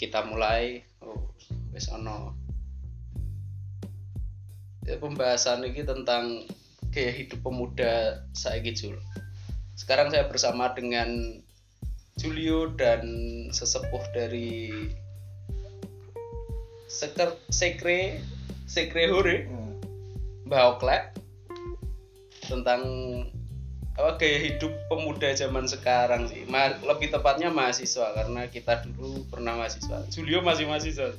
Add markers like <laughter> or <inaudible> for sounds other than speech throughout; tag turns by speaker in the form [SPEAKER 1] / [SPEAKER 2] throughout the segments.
[SPEAKER 1] kita mulai oh wis ono ya, pembahasan ini tentang gaya hidup pemuda saiki Jul. Sekarang saya bersama dengan Julio dan sesepuh dari Seker, Sekre Sekre Hore
[SPEAKER 2] Hmm.
[SPEAKER 1] Mbak Oklek tentang apa gaya hidup pemuda zaman sekarang sih. Ma- lebih tepatnya mahasiswa karena kita dulu pernah mahasiswa. Julio masih mahasiswa.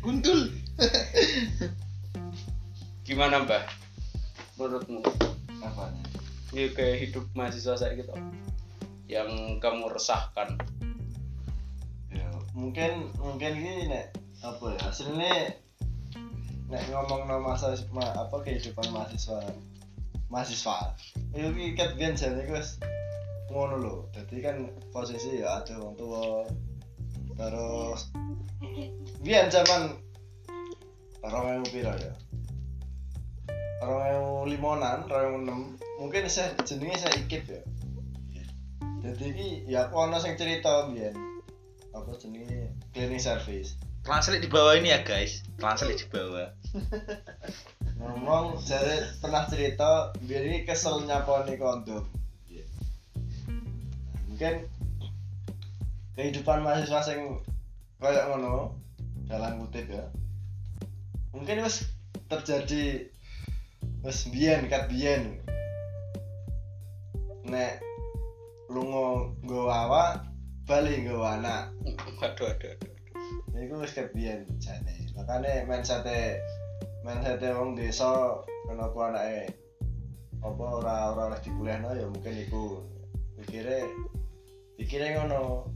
[SPEAKER 2] Gundul.
[SPEAKER 1] gimana mbak menurutmu?
[SPEAKER 2] Apa?
[SPEAKER 1] Ya gaya hidup mahasiswa saya gitu. Yang kamu resahkan.
[SPEAKER 2] Ya, mungkin mungkin ini nek. Apa ya? Hasilnya nek ngomong no masa ma, apa kehidupan mahasiswa mahasiswa. Ket biyen jane iku wis ngono lho. Dadi kan posisi ya ada wong tua terus biyen zaman orang yang piro ya? Orang yang limonan orang yang enam mungkin saya jenenge saya ikip ya. Jadi ki ya aku ono sing cerita biyen. Apa jenenge? Cleaning service.
[SPEAKER 3] Translate di bawah ini ya guys. Translate di bawah. <laughs>
[SPEAKER 2] ngomong jadi pernah cerita biar ini kesel nyaponi kondom mungkin kehidupan mahasiswa sing kayak ngono dalam kutip ya. Mungkin terjadi wis biyen kat biyen. Nek lunga nggawa awak bali nggawa anak.
[SPEAKER 1] Waduh waduh waduh
[SPEAKER 2] Iku wis kebiyen jane. Makane mindset-e wong desa kenapa anake apa ora ora oleh dikuliahno ya mungkin iku pikire pikire ngono.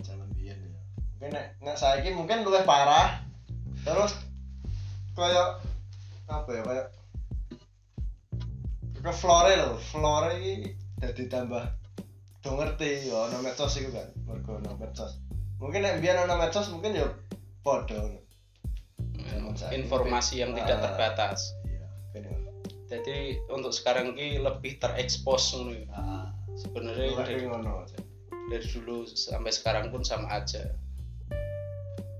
[SPEAKER 2] Zaman biyen ya. Mungkin nek nek saiki mungkin luwih parah. Terus kaya apa ya kaya ke flore lho, flore iki dadi tambah do ngerti ya ono medsos iku kan, mergo ono medsos. Mungkin nek biyen ono medsos mungkin ya padha. Saiki
[SPEAKER 1] informasi yang tidak
[SPEAKER 2] Ah.
[SPEAKER 1] terbatas
[SPEAKER 2] Iya,
[SPEAKER 1] jadi untuk sekarang ini lebih terekspos ngono ya.
[SPEAKER 2] Ah,
[SPEAKER 1] sebenarnya dari,
[SPEAKER 2] ngono.
[SPEAKER 1] dari dulu sampai sekarang pun sama aja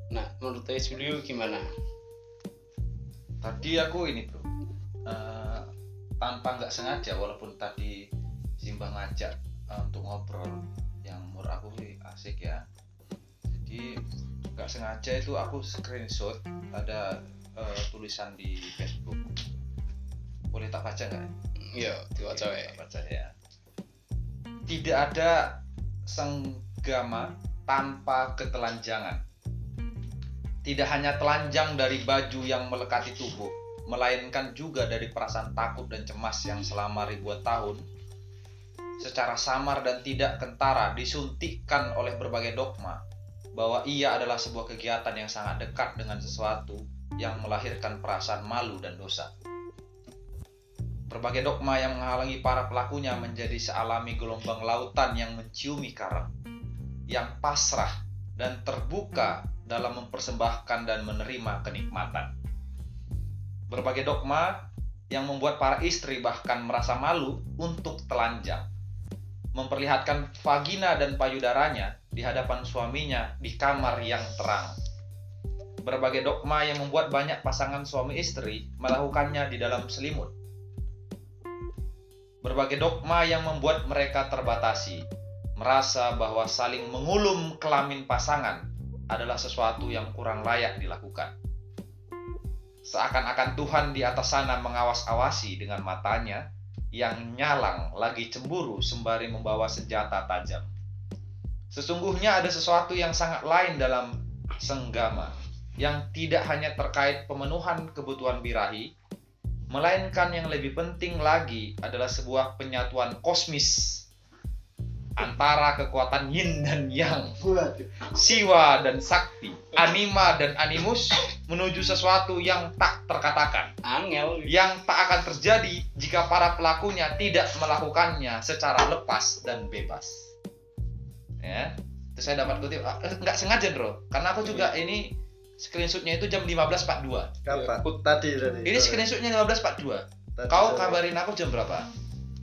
[SPEAKER 1] nah menurut saya Julio gimana
[SPEAKER 3] Tadi aku ini bro, Eh, tanpa nggak sengaja walaupun tadi Simbah ngajak eh, untuk ngobrol yang menurut aku sih asik ya. Jadi nggak sengaja itu aku screenshot ada eh, tulisan di Facebook. Boleh tak baca nggak?
[SPEAKER 1] iya wae.
[SPEAKER 3] tak baca ya. Tidak ada senggama tanpa ketelanjangan. Tidak hanya telanjang dari baju yang melekati tubuh, melainkan juga dari perasaan takut dan cemas yang selama ribuan tahun secara samar dan tidak kentara disuntikkan oleh berbagai dogma bahwa ia adalah sebuah kegiatan yang sangat dekat dengan sesuatu yang melahirkan perasaan malu dan dosa. Berbagai dogma yang menghalangi para pelakunya menjadi sealami gelombang lautan yang menciumi karang, yang pasrah dan terbuka dalam mempersembahkan dan menerima kenikmatan. Berbagai dogma yang membuat para istri bahkan merasa malu untuk telanjang, memperlihatkan vagina dan payudaranya di hadapan suaminya di kamar yang terang. Berbagai dogma yang membuat banyak pasangan suami istri melakukannya di dalam selimut berbagai dogma yang membuat mereka terbatasi, merasa bahwa saling mengulum kelamin pasangan adalah sesuatu yang kurang layak dilakukan. Seakan-akan Tuhan di atas sana mengawas-awasi dengan matanya yang nyalang lagi cemburu sembari membawa senjata tajam. Sesungguhnya ada sesuatu yang sangat lain dalam senggama yang tidak hanya terkait pemenuhan kebutuhan birahi, melainkan yang lebih penting lagi adalah sebuah penyatuan kosmis antara kekuatan yin dan yang, siwa dan sakti, anima dan animus menuju sesuatu yang tak terkatakan,
[SPEAKER 1] angel.
[SPEAKER 3] Yang tak akan terjadi jika para pelakunya tidak melakukannya secara lepas dan bebas. Ya, itu saya dapat kutip, ah, eh, nggak sengaja bro, karena aku juga ini screenshotnya itu jam 15.42.
[SPEAKER 2] Kapan? Tadi tadi.
[SPEAKER 3] Ini screenshotnya 15.42.
[SPEAKER 2] Tadi
[SPEAKER 3] Kau kabarin aku jam berapa?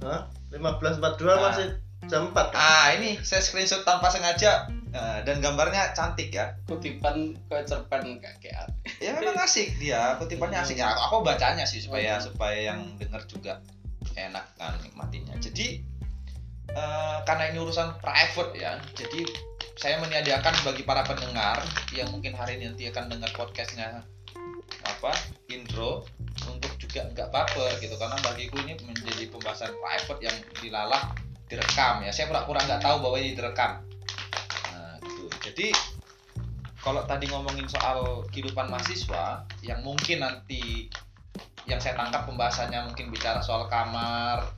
[SPEAKER 2] Hah? 1542
[SPEAKER 3] Nah.
[SPEAKER 2] masih jam 4 kan
[SPEAKER 3] ah ini saya screenshot tanpa sengaja eh, dan gambarnya cantik ya
[SPEAKER 1] kutipan ke cerpen kakek
[SPEAKER 3] ya memang asik dia kutipannya asik ya aku, aku bacanya sih supaya supaya yang dengar juga enak kan nikmatinya jadi eh, karena ini urusan private ya jadi saya menyediakan bagi para pendengar yang mungkin hari ini nanti akan dengar podcastnya apa intro untuk juga nggak baper gitu. Karena bagiku ini menjadi pembahasan private yang dilalah direkam ya. Saya pura-pura nggak tahu bahwa ini direkam. Nah gitu. Jadi kalau tadi ngomongin soal kehidupan mahasiswa yang mungkin nanti yang saya tangkap pembahasannya mungkin bicara soal kamar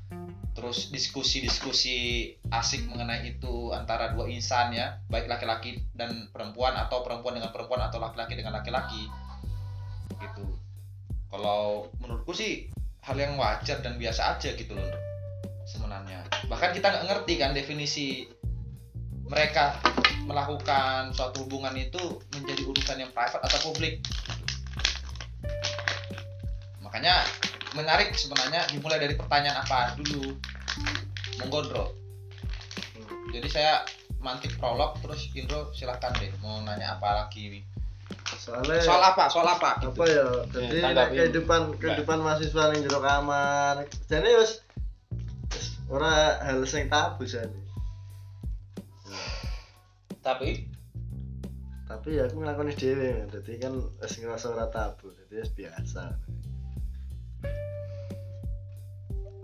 [SPEAKER 3] terus diskusi-diskusi asik mengenai itu antara dua insan ya baik laki-laki dan perempuan atau perempuan dengan perempuan atau laki-laki dengan laki-laki. Gitu. Kalau menurutku sih hal yang wajar dan biasa aja gitu loh sebenarnya. Bahkan kita nggak ngerti kan definisi mereka melakukan suatu hubungan itu menjadi urusan yang private atau publik makanya menarik sebenarnya dimulai dari pertanyaan apa dulu? Menggondro jadi saya mantik prolog terus Indro silahkan deh mau nanya apa lagi? Nih
[SPEAKER 2] soalnya
[SPEAKER 3] soal apa? Soal apa? gitu.
[SPEAKER 2] apa ya? Jadi
[SPEAKER 1] Ya,
[SPEAKER 2] kehidupan kehidupan mahasiswa ning jero kamar. Jadi wis wis ora hal sing tabu jane.
[SPEAKER 1] Tapi?
[SPEAKER 2] Tapi ya aku nglakoni dhewe jadi kan wis ngerasa ora tabu jadi wis biasa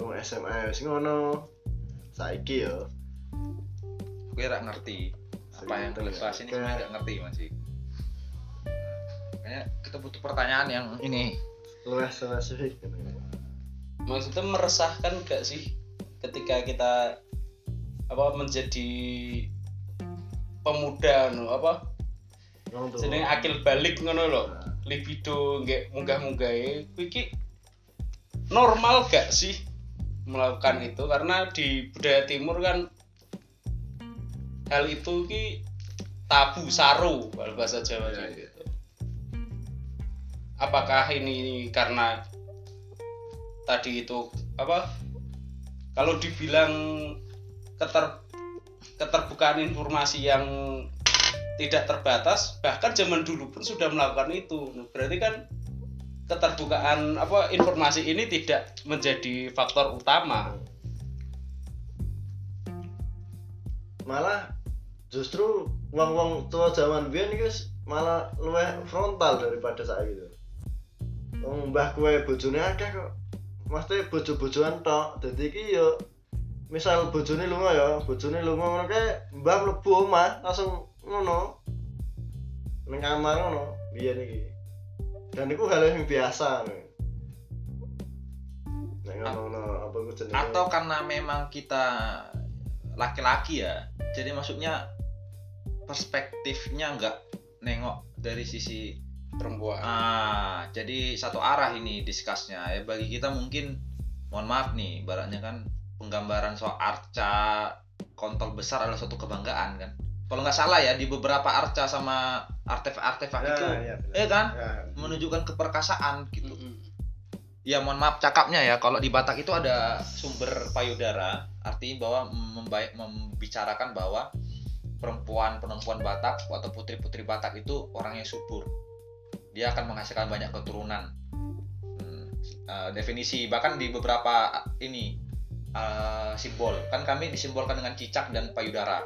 [SPEAKER 2] Wong SMA wis ngono. Saiki yo.
[SPEAKER 3] Gue gak ngerti apa yang kalian
[SPEAKER 2] ya.
[SPEAKER 3] ini sebenarnya gak ngerti masih kayaknya kita butuh pertanyaan yang ini.
[SPEAKER 2] Luwih spesifik
[SPEAKER 1] maksudnya meresahkan gak sih ketika kita apa menjadi pemuda no apa? Jenenge akil balik ngono lho.
[SPEAKER 2] Nah,
[SPEAKER 1] libido nggak munggah-munggahe. Kuwi iki normal gak sih melakukan itu karena di budaya timur kan hal itu ki tabu saru kalau bahasa Jawa
[SPEAKER 2] Ya,
[SPEAKER 1] gitu. Apakah ini karena tadi itu apa? Kalau dibilang keter keterbukaan informasi yang tidak terbatas bahkan zaman dulu pun sudah melakukan itu berarti kan keterbukaan apa informasi ini tidak menjadi faktor utama
[SPEAKER 2] malah justru wong-wong tua zaman biyen wis malah luwih frontal daripada saiki gitu. Wong mbah kowe bojone akeh kok. Mesti bojo-bojoan tok. Dadi iki yo misal bojone lunga ya, bojone lunga ngono kae mbah mlebu omah langsung ngono. Ning kamar ngono biyen iki. Dan iku hal yang biasa.
[SPEAKER 3] Atau karena memang kita laki-laki ya jadi maksudnya perspektifnya nggak nengok dari sisi
[SPEAKER 1] perempuan.
[SPEAKER 3] Ah jadi satu arah ini diskusnya ya bagi kita mungkin mohon maaf nih baratnya kan penggambaran soal arca kontol besar adalah suatu kebanggaan kan? Kalau nggak salah ya di beberapa arca sama artefak-artefak
[SPEAKER 2] Ya,
[SPEAKER 3] itu
[SPEAKER 2] ya, benar.
[SPEAKER 3] eh kan
[SPEAKER 2] Ya.
[SPEAKER 3] menunjukkan keperkasaan gitu
[SPEAKER 1] Mm-mm.
[SPEAKER 3] ya mohon maaf cakapnya ya kalau di Batak itu ada sumber payudara artinya bahwa membaik membicarakan bahwa perempuan perempuan Batak atau putri putri Batak itu orangnya subur dia akan menghasilkan banyak keturunan Hmm, eh, definisi bahkan di beberapa ini eh, simbol kan kami disimbolkan dengan cicak dan payudara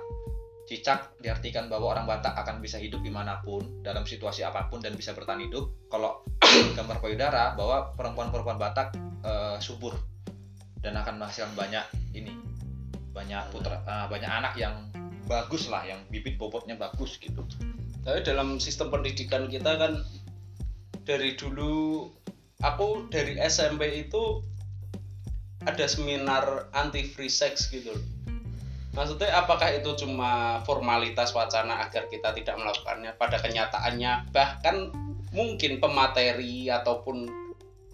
[SPEAKER 3] cicak diartikan bahwa orang Batak akan bisa hidup di mana pun dalam situasi apa pun dan bisa bertahan hidup. Kalau <coughs> gambar payudara bahwa perempuan-perempuan Batak eh, subur. Dan akan menghasilkan banyak ini banyak putra eh, banyak anak yang bagus lah yang bibit bobotnya bagus gitu.
[SPEAKER 1] Tapi dalam sistem pendidikan kita kan dari dulu aku dari SMP itu ada seminar anti free sex gitu loh. Maksudnya apakah itu cuma formalitas wacana agar kita tidak melakukannya pada kenyataannya? Bahkan mungkin pemateri ataupun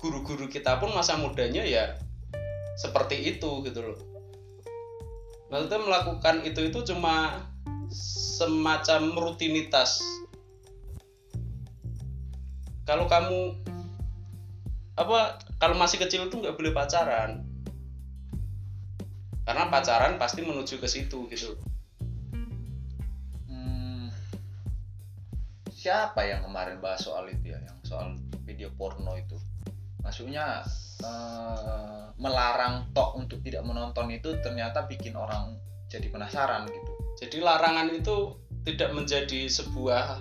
[SPEAKER 1] guru-guru kita pun masa mudanya ya seperti itu gitu loh. Maksudnya melakukan itu itu cuma semacam rutinitas. Kalau kamu apa kalau masih kecil itu nggak boleh pacaran karena pacaran pasti menuju ke situ gitu.
[SPEAKER 3] Hmm, siapa yang kemarin bahas soal itu ya, yang soal video porno itu? Maksudnya eh, melarang tok untuk tidak menonton itu ternyata bikin orang jadi penasaran gitu.
[SPEAKER 1] jadi larangan itu tidak menjadi sebuah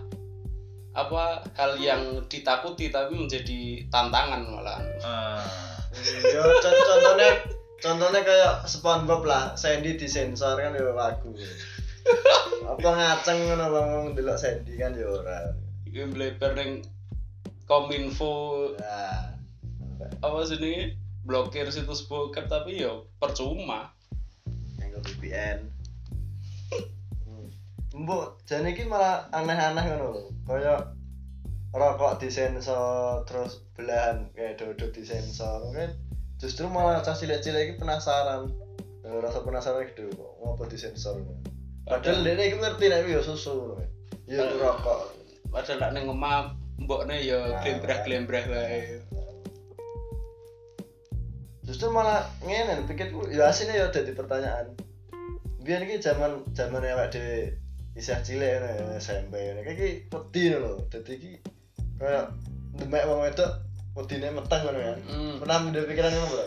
[SPEAKER 1] apa hal yang ditakuti tapi menjadi tantangan malah
[SPEAKER 3] Ah,
[SPEAKER 2] Yo con- contohnya contohnya kayak SpongeBob lah, Sandy disensor kan yo lagu. <laughs> Apa ngaceng ngono ngomong delok Sandy kan yo ora.
[SPEAKER 1] iki bleber ning kominfo
[SPEAKER 2] Nah,
[SPEAKER 1] apa sini blokir situs bokep tapi ya percuma
[SPEAKER 2] yang VPN. Hmm. Mbok jane iki malah aneh-aneh ngono lho. Kayak rokok disensor terus belahan kayak dodot disensor. Kan justru malah cah cilik-cilik iki penasaran. Eh, Rasa penasaran gitu kok ngopo disensor. Padahal dia iki ngerti nek iki yo susu. Ya itu rokok.
[SPEAKER 1] padahal nak ning omah mbokne ya
[SPEAKER 2] Nah,
[SPEAKER 1] glembrah-glembrah wae
[SPEAKER 2] Justru malah ngene pikirku ya asine ya dadi pertanyaan. Biyen iki zaman zaman awake dhewe isih cilik ya, SMP ngono. Iki wedi ngono lho. Dadi iki kayak demek wong wedok wedine meteng ngono ya.
[SPEAKER 1] hmm.
[SPEAKER 2] Pernah ada pikiran ngono bro?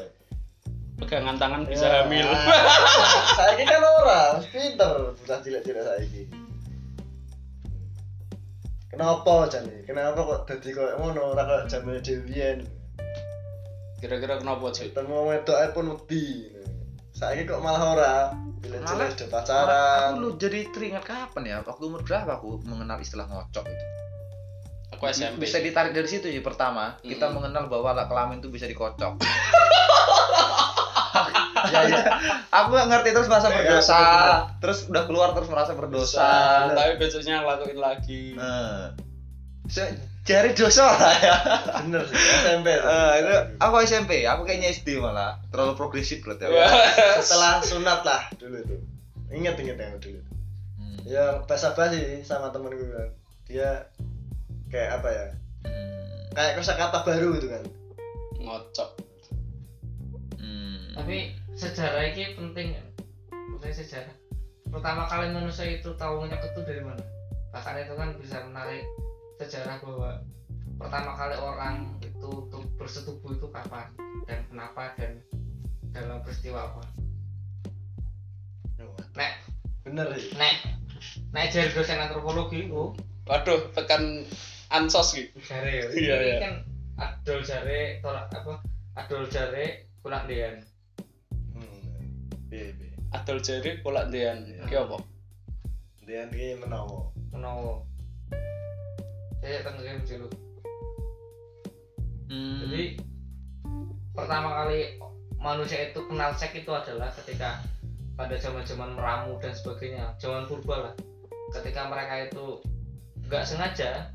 [SPEAKER 1] pegangan tangan bisa
[SPEAKER 2] Ya.
[SPEAKER 1] hamil <laughs>
[SPEAKER 2] Saiki kan ora, pinter bocah cilik-cilik saiki. Kenapa jane? Kenapa kok dadi koyo ngono ora koyo dhewe biyen?
[SPEAKER 1] kira-kira kenapa cuy
[SPEAKER 2] Ketemu wedoke pun wedi. Saiki kok malah ora. Bila
[SPEAKER 3] Malah-
[SPEAKER 2] jelas udah pacaran.
[SPEAKER 3] Aku lu jadi teringat kapan ya? Waktu umur berapa aku mengenal istilah ngocok itu?
[SPEAKER 1] Aku SMP
[SPEAKER 3] Bisa ditarik dari situ ya pertama, kita
[SPEAKER 1] Mm.
[SPEAKER 3] mengenal bahwa alat kelamin itu bisa dikocok. <laughs>
[SPEAKER 2] Ya ya.
[SPEAKER 3] aku nggak ngerti terus merasa
[SPEAKER 2] Ya,
[SPEAKER 3] berdosa,
[SPEAKER 2] bener-bener.
[SPEAKER 3] terus udah keluar terus merasa berdosa.
[SPEAKER 2] Dosa.
[SPEAKER 1] tapi besoknya ngelakuin lagi
[SPEAKER 3] Nah, Se- jari dosa lah ya.
[SPEAKER 2] Bener sih, SMP. tuh.
[SPEAKER 3] Eh, itu aku SMP, aku kayaknya SD malah terlalu progresif berarti.
[SPEAKER 1] Wah. <laughs>
[SPEAKER 2] Setelah sunat lah dulu tuh. Ingat ingat yang dulu.
[SPEAKER 3] Hmm.
[SPEAKER 2] Yang basa basi sama temen gue kan. Dia kayak apa ya? Kayak kosakata baru gitu kan.
[SPEAKER 1] ngocok.
[SPEAKER 3] Hmm.
[SPEAKER 4] tapi sejarah ini penting kan? Maksudnya sejarah. Pertama kali manusia itu tahu nyekut itu dari mana? Bahkan itu kan bisa menarik sejarah bahwa pertama kali orang itu untuk bersetubuh itu kapan? Dan kenapa? Dan dalam peristiwa apa? Nek.
[SPEAKER 2] Bener sih.
[SPEAKER 4] nek. Nek jadi dosen antropologi itu.
[SPEAKER 1] Waduh tekan ansos gitu
[SPEAKER 4] jare ya
[SPEAKER 1] Iya,
[SPEAKER 4] ini
[SPEAKER 1] iya.
[SPEAKER 4] kan adol jare tolak apa adol jare kulak dean
[SPEAKER 2] Hmm. Piye piye.
[SPEAKER 1] adol jari kolak dean
[SPEAKER 2] Iya.
[SPEAKER 1] ki apa
[SPEAKER 2] Dia iki menawa.
[SPEAKER 4] menawa saya tenggel dulu
[SPEAKER 3] Hmm.
[SPEAKER 4] jadi pertama kali manusia itu kenal seks itu adalah ketika pada zaman zaman meramu dan sebagainya zaman purba lah ketika mereka itu nggak sengaja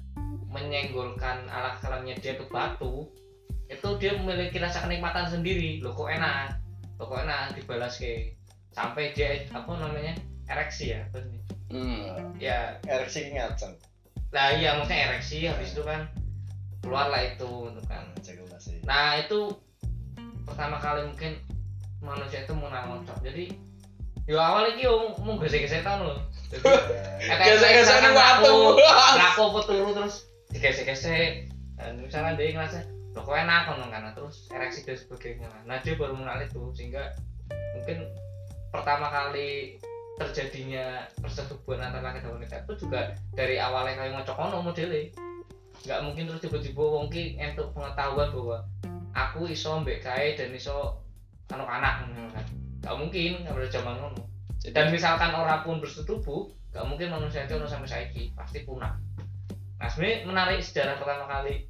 [SPEAKER 4] menyenggolkan alat kelaminnya dia ke batu itu dia memiliki rasa kenikmatan sendiri. Loh kok enak? Loh kok enak? Dibalas ke sampai dia apa namanya ereksi ya
[SPEAKER 1] hmm.
[SPEAKER 4] ya.
[SPEAKER 2] Ereksi ngaceng.
[SPEAKER 4] lah iya maksudnya ereksi habis itu kan keluarlah itu gitu kan.
[SPEAKER 2] Ejakulasi.
[SPEAKER 4] nah itu pertama kali mungkin manusia itu mengenal ngocok jadi yo awal iki yo mau gesek-gesek tahun loh jadi <laughs>
[SPEAKER 1] Gesek-gesek nang
[SPEAKER 4] aku
[SPEAKER 1] watu.
[SPEAKER 4] aku apa turu terus digesek-gesek dan misalnya dia ngerasa loh kok enak kan karena terus ereksi dan sebagainya. Nah dia baru mengenal itu sehingga mungkin pertama kali terjadinya persetubuhan antara laki dan wanita itu juga dari awalnya kayak ngocok ono modelnya. Nggak mungkin terus tiba-tiba wong ki entuk pengetahuan bahwa aku iso mbek kae dan iso anak-anak kan. Nggak mungkin pada zaman ngono. Dan misalkan orang pun bersetubuh nggak mungkin manusia itu ono sampai saiki pasti punah nah sebenarnya menarik sejarah pertama kali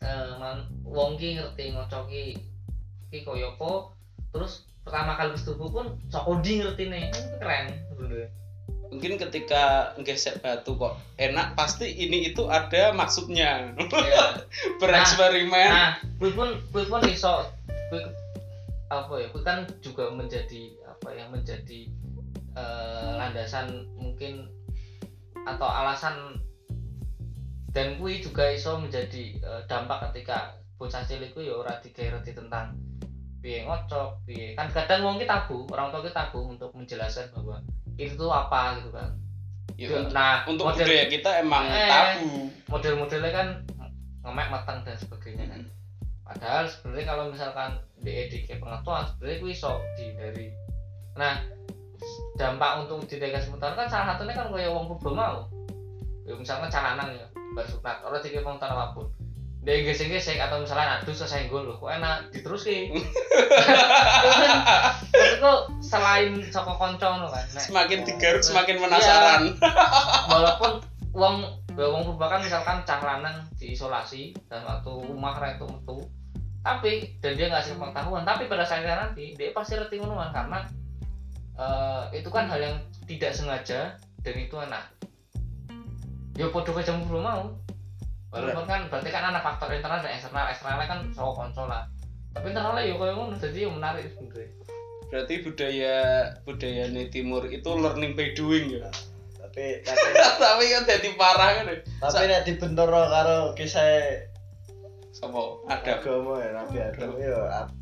[SPEAKER 4] eh man, wong ki ngerti ngocoki ki koyo apa terus pertama kali bersetubuh pun sokodi ngerti nih. Itu keren sebenarnya.
[SPEAKER 1] Mungkin ketika gesek batu kok enak pasti ini itu ada maksudnya.
[SPEAKER 4] Ya. <laughs>
[SPEAKER 1] bereksperimen.
[SPEAKER 4] Nah gue pun gue pun iso gue apa ya gue kan juga menjadi apa ya menjadi eh, landasan mungkin atau alasan dan gue juga iso menjadi eh, dampak ketika bocah cilik gue ya ora digaireti tentang piye ngocok piye. Kan kadang wong kita tabu orang tua kita tabu untuk menjelaskan bahwa itu tuh apa gitu kan.
[SPEAKER 1] Ya,
[SPEAKER 4] nah
[SPEAKER 1] untuk
[SPEAKER 4] model
[SPEAKER 1] budaya kita emang
[SPEAKER 4] Eh.
[SPEAKER 1] tabu.
[SPEAKER 4] model-modelnya kan ngemek matang dan sebagainya kan. Padahal sebenarnya kalau misalkan DEDK pengetahuan sebenarnya itu iso dihindari. Nah dampak untuk didekan sementara kan salah satunya kan kayak wong purba mau. Ya misalkan calanan ya bersunat orang tiga pengetahuan apa pun dia gesek-gesek atau misalnya aduh selesai gue loh kok enak? Diterus ki <laughs> maksudku selain soko konco no kan nek-
[SPEAKER 1] semakin digaruk
[SPEAKER 4] Iya.
[SPEAKER 1] semakin penasaran. <laughs>
[SPEAKER 4] Walaupun uang uang purba kan misalkan cah lanang diisolasi dan waktu rumah ra itu metu. Tapi dan dia nggak hasil pengetahuan tapi pada saatnya nanti dia pasti reti ngonoan karena eh, itu kan hal yang tidak sengaja dan itu enak ya podo belum mau. Walaupun kan berarti kan ada faktor internal dan eksternal. Eksternalnya kan soal konsol lah. Tapi internalnya ya kayak ngono jadi ya menarik sebenarnya.
[SPEAKER 1] Berarti budaya budaya timur itu learning by doing ya?
[SPEAKER 2] Tapi tapi <laughs>
[SPEAKER 1] tapi kan jadi parah kan ya.
[SPEAKER 2] tapi nek dibenturno karo kisah
[SPEAKER 1] Sopo? Ada.
[SPEAKER 2] Agama ya Nabi Adam ya ap-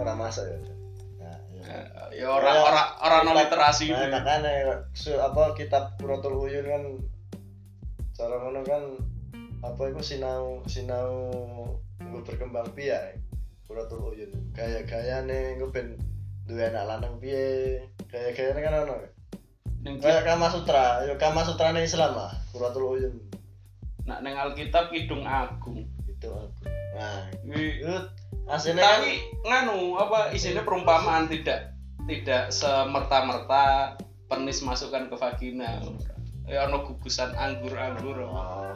[SPEAKER 2] ora masuk ya. Nah, ya.
[SPEAKER 1] ya orang orang orang literasi
[SPEAKER 2] Nah,
[SPEAKER 1] itu
[SPEAKER 2] makanya su- apa kitab Quratul Uyun kan cara ngono kan apa itu sinau sinau gue berkembang biak Quratul Uyun gaya-gaya nih gue ben duwe anak lanang piye? Kan ono.
[SPEAKER 1] Neng
[SPEAKER 2] kayak Kama Sutra. Ya Kama Sutra nih Islam ah Quratul Uyun
[SPEAKER 1] nak neng Alkitab Kidung Agung.
[SPEAKER 2] Gitu aku nah itu aslinya kan
[SPEAKER 1] tapi nganu apa isinya perumpamaan tidak tidak semerta-merta penis masukkan ke vagina ya ono gugusan anggur-anggur
[SPEAKER 2] oh,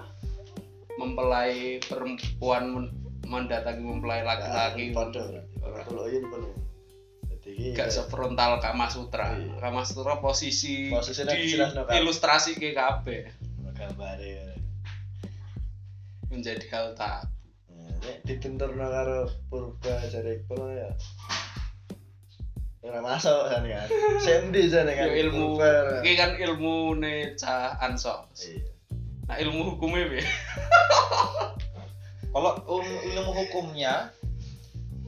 [SPEAKER 1] mempelai perempuan men- mendatangi mempelai laki-laki.
[SPEAKER 2] podo Quratul Uyun pun jadi
[SPEAKER 1] gak sefrontal Kama Sutra.
[SPEAKER 2] Iya.
[SPEAKER 1] Kama Sutra posisi
[SPEAKER 2] Posisinya
[SPEAKER 1] di ilustrasi ke KB
[SPEAKER 2] gambare
[SPEAKER 1] menjadi hal tak
[SPEAKER 2] nek dibenturno karo purba jare iku ora masuk kan. Kan sendi jane kan?
[SPEAKER 1] Ya, ilmu. Ini kan ilmu ne cah ansos
[SPEAKER 2] Iya.
[SPEAKER 1] nah ilmu hukumnya be <laughs>
[SPEAKER 3] Kalau um- ilmu hukumnya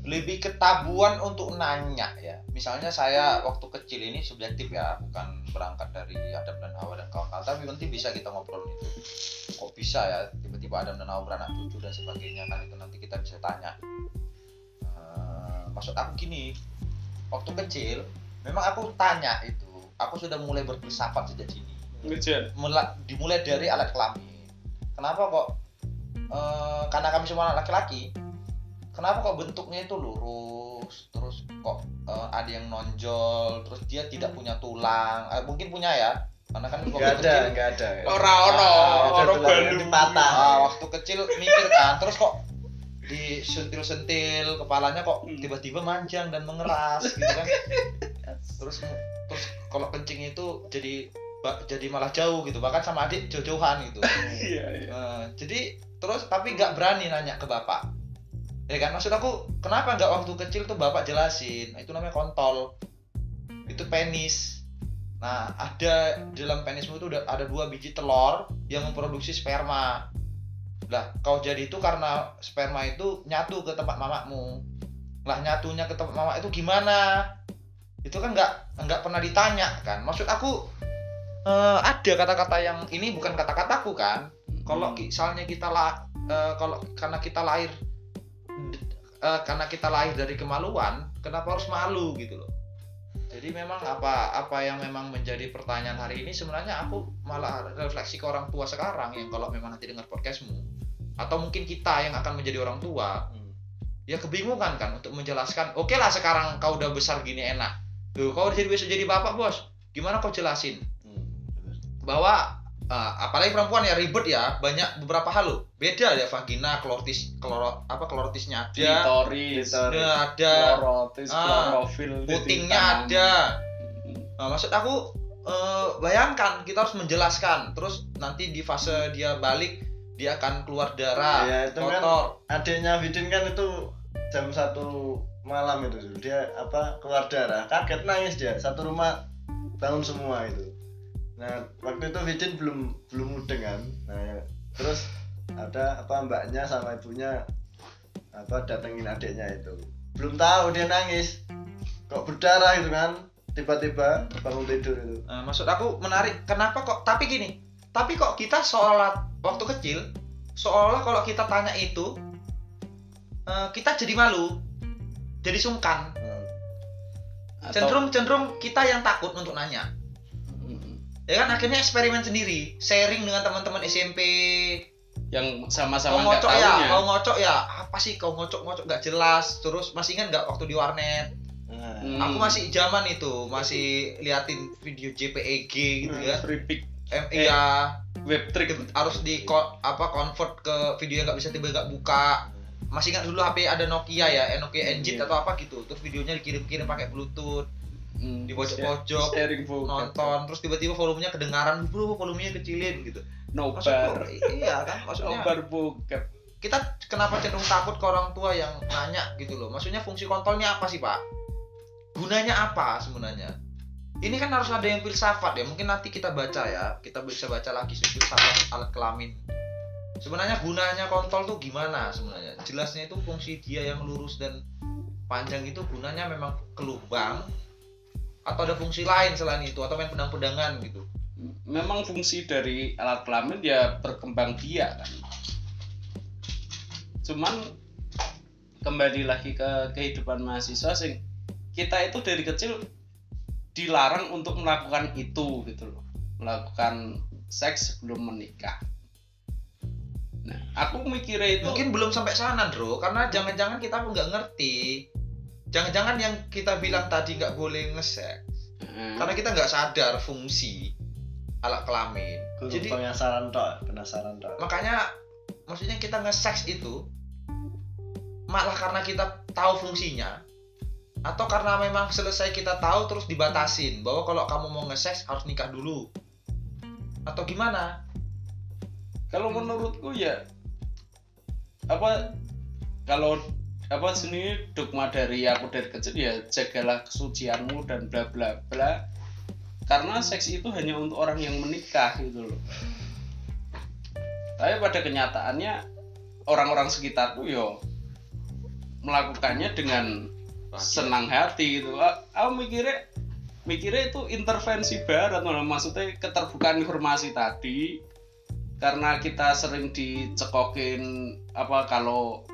[SPEAKER 3] lebih ketabuan untuk nanya ya. Misalnya saya waktu kecil ini subjektif ya, bukan berangkat dari Adam dan Hawa dan kawan-kawan, tapi nanti bisa kita ngobrol itu. Kok bisa ya? Tiba-tiba Adam dan Hawa beranak cucu dan sebagainya kan? Itu nanti kita bisa tanya. Eh, maksud aku gini, waktu kecil memang aku tanya itu, aku sudah mulai berfilsafat sejak mula- dimulai dari alat kelamin. Kenapa kok? eh, karena kami semua anak laki-laki. Kenapa kok bentuknya itu lurus, terus kok eh, ada yang nonjol, terus dia tidak punya tulang. Eh, mungkin punya ya, karena kan waktu
[SPEAKER 2] Enggak ada,
[SPEAKER 3] kecil,
[SPEAKER 2] enggak ada.
[SPEAKER 1] ora ono
[SPEAKER 2] ada
[SPEAKER 1] ono
[SPEAKER 2] tulang yang
[SPEAKER 1] balu
[SPEAKER 2] dipatah.
[SPEAKER 3] ah, waktu kecil mikir kan, terus kok disentil-sentil kepalanya kok
[SPEAKER 1] Hmm.
[SPEAKER 3] tiba-tiba manjang dan mengeras gitu kan. Terus terus kalau kencing itu jadi jadi malah jauh gitu, bahkan sama adik jauh-jauhan gitu. Eh, <laughs> jadi terus tapi nggak berani nanya ke bapak. Ya kan? Maksud aku kenapa nggak waktu kecil tuh bapak jelasin? Nah, itu namanya kontol. Itu penis. Nah ada di dalam penismu itu ada dua biji telur yang memproduksi sperma lah kau jadi itu karena sperma itu nyatu ke tempat mamakmu. Lah nyatunya ke tempat mamak itu gimana? Itu kan nggak nggak pernah ditanya kan. Maksud aku eh, ada kata-kata yang ini bukan kata-kataku kan. Kalau misalnya kita lah eh, kalau karena kita lahir eh, karena kita lahir dari kemaluan kenapa harus malu gitu loh? Jadi memang apa apa yang memang menjadi pertanyaan hari ini sebenarnya aku malah refleksi ke orang tua sekarang yang kalau memang nanti dengar podcastmu atau mungkin kita yang akan menjadi orang tua.
[SPEAKER 2] Hmm.
[SPEAKER 3] ya kebingungan kan untuk menjelaskan oke lah sekarang kau udah besar gini enak. Tuh kau jadi bisa jadi bapak bos. Gimana kau jelasin?
[SPEAKER 2] Hmm,
[SPEAKER 3] bahwa uh, apalagi perempuan ya ribet ya banyak beberapa hal loh. Beda ya vagina klorotis kloro apa klorotisnya ada.
[SPEAKER 1] Klitoris.
[SPEAKER 3] Ada.
[SPEAKER 1] klorotis
[SPEAKER 3] Ah,
[SPEAKER 1] klorofil
[SPEAKER 3] putingnya ada. Nah, maksud aku eh, bayangkan kita harus menjelaskan. Terus nanti di fase dia balik dia akan keluar darah
[SPEAKER 2] Ya, itu kan-
[SPEAKER 3] kotor.
[SPEAKER 2] adiknya Vidin kan itu jam satu malam itu dia apa keluar darah. Kaget nangis dia. Satu rumah bangun semua itu. Nah waktu itu Vidin belum belum mudeng kan. Nah ya. terus ada apa mbaknya sama ibunya apa datengin adiknya itu. Belum tahu dia nangis. Kok berdarah gitu kan. Tiba-tiba bangun tidur itu.
[SPEAKER 3] Nah, maksud aku menarik kenapa kok tapi gini tapi kok kita sholat waktu kecil seolah kalau kita tanya itu eh, kita jadi malu jadi sungkan.
[SPEAKER 2] Hmm.
[SPEAKER 1] Atau-
[SPEAKER 3] cenderung cenderung kita yang takut untuk nanya.
[SPEAKER 1] Mm,
[SPEAKER 3] ya kan? Akhirnya eksperimen sendiri sharing dengan teman-teman SMP
[SPEAKER 1] yang sama-sama nggak
[SPEAKER 3] ngocok ya? kau ngocok ya? Apa sih kau ngocok ngocok nggak jelas. Terus masih ingat nggak waktu di warnet?
[SPEAKER 2] Nah,
[SPEAKER 1] Hmm.
[SPEAKER 3] aku masih zaman itu masih liatin video JPEG gitu ya.
[SPEAKER 1] free pick.
[SPEAKER 3] em
[SPEAKER 1] Eh.
[SPEAKER 3] iya
[SPEAKER 1] web trick
[SPEAKER 3] harus di apa convert ke video yang nggak bisa tiba nggak buka. Masih ingat dulu HP ada Nokia ya eh, Nokia Engine
[SPEAKER 1] Iya.
[SPEAKER 3] atau apa gitu. Terus videonya dikirim-kirim pakai Bluetooth
[SPEAKER 1] Hmm,
[SPEAKER 3] di pojok-pojok, nonton. terus tiba-tiba volumenya kedengaran bro volumenya kecilin gitu.
[SPEAKER 1] Nobar.
[SPEAKER 3] Iya kan maksudnya
[SPEAKER 1] nobar bokep
[SPEAKER 3] kita kenapa cenderung takut ke orang tua yang nanya gitu loh. Maksudnya fungsi kontolnya apa sih pak? Gunanya apa sebenarnya ini kan harus ada yang filsafat ya. Mungkin nanti kita baca ya. Kita bisa baca lagi filsafat alat kelamin. Sebenarnya gunanya kontol tuh gimana sebenarnya? Jelasnya itu fungsi dia yang lurus dan panjang itu gunanya memang ke lubang atau ada fungsi lain selain itu atau main pedang-pedangan gitu?
[SPEAKER 1] Memang fungsi dari alat kelamin ya berkembang biak kan? Cuman kembali lagi ke kehidupan mahasiswa sing kita itu dari kecil dilarang untuk melakukan itu gitu loh. Melakukan seks sebelum menikah. Nah aku mikirnya itu
[SPEAKER 3] mungkin belum sampai sana bro karena jangan-jangan kita pun nggak ngerti. Jangan-jangan yang kita bilang tadi nggak boleh ngesek
[SPEAKER 1] Hmm.
[SPEAKER 3] karena kita nggak sadar fungsi alat kelamin. Jadi
[SPEAKER 2] penasaran tok penasaran tok.
[SPEAKER 3] makanya maksudnya kita nge-seks itu malah karena kita tahu fungsinya atau karena memang selesai kita tahu terus dibatasin. Bahwa kalau kamu mau nge-seks harus nikah dulu. Atau gimana?
[SPEAKER 1] Kalau menurutku ya apa kalau apa seni dogma dari aku dari kecil ya jagalah kesucianmu dan bla bla bla. Karena seks itu hanya untuk orang yang menikah gitu loh. Tapi pada kenyataannya orang-orang sekitarku yo melakukannya dengan senang hati gitu. Aku mikirnya mikirnya itu intervensi barat maksudnya keterbukaan informasi tadi karena kita sering dicekokin apa kalau